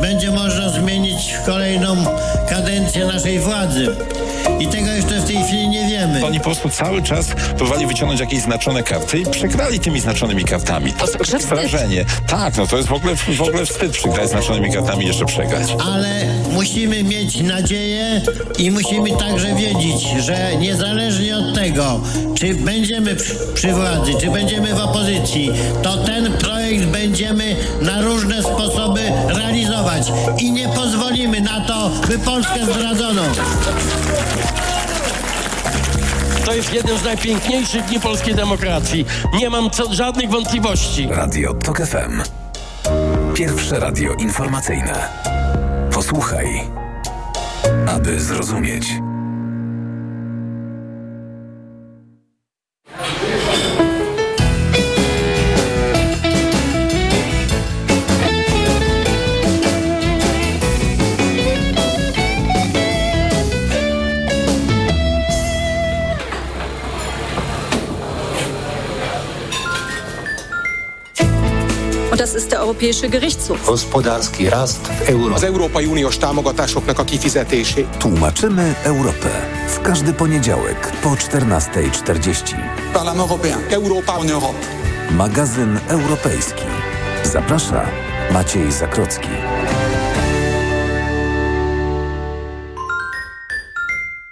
S10: będzie można zmienić w kolejną kadencję naszej władzy. I tego jeszcze w tej chwili nie wiemy.
S12: Oni po prostu cały czas próbowali wyciągnąć jakieś znaczone karty i przegrali tymi znaczonymi kartami. To jest wrażenie. Tak, no to jest w ogóle, w ogóle wstyd przegrać znaczonymi kartami i jeszcze przegrać.
S10: Ale musimy mieć nadzieję i musimy także wiedzieć, że niezależnie od tego, czy będziemy przy, przy władzy, czy będziemy w opozycji, to ten projekt będziemy na różne sposoby realizować i nie pozwolimy na to, by Polskę zdradzono.
S11: To jest jeden z najpiękniejszych dni polskiej demokracji. Nie mam co, żadnych wątpliwości.
S6: Radio TOK FM. Pierwsze radio informacyjne. Posłuchaj, aby zrozumieć.
S13: Europäische Gerichtshof.
S14: Gospodarski rast w euro.
S15: Az Európai Uniós támogatásoknak a kifizetésé.
S6: Tłumaczymy Europę. W każdy poniedziałek po 14.40.
S15: Parlement européen. Europa en Europe.
S6: Magazyn europejski. Zaprasza Maciej Zakrocki.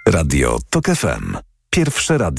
S6: Radio TOK FM. Pierwsze radio.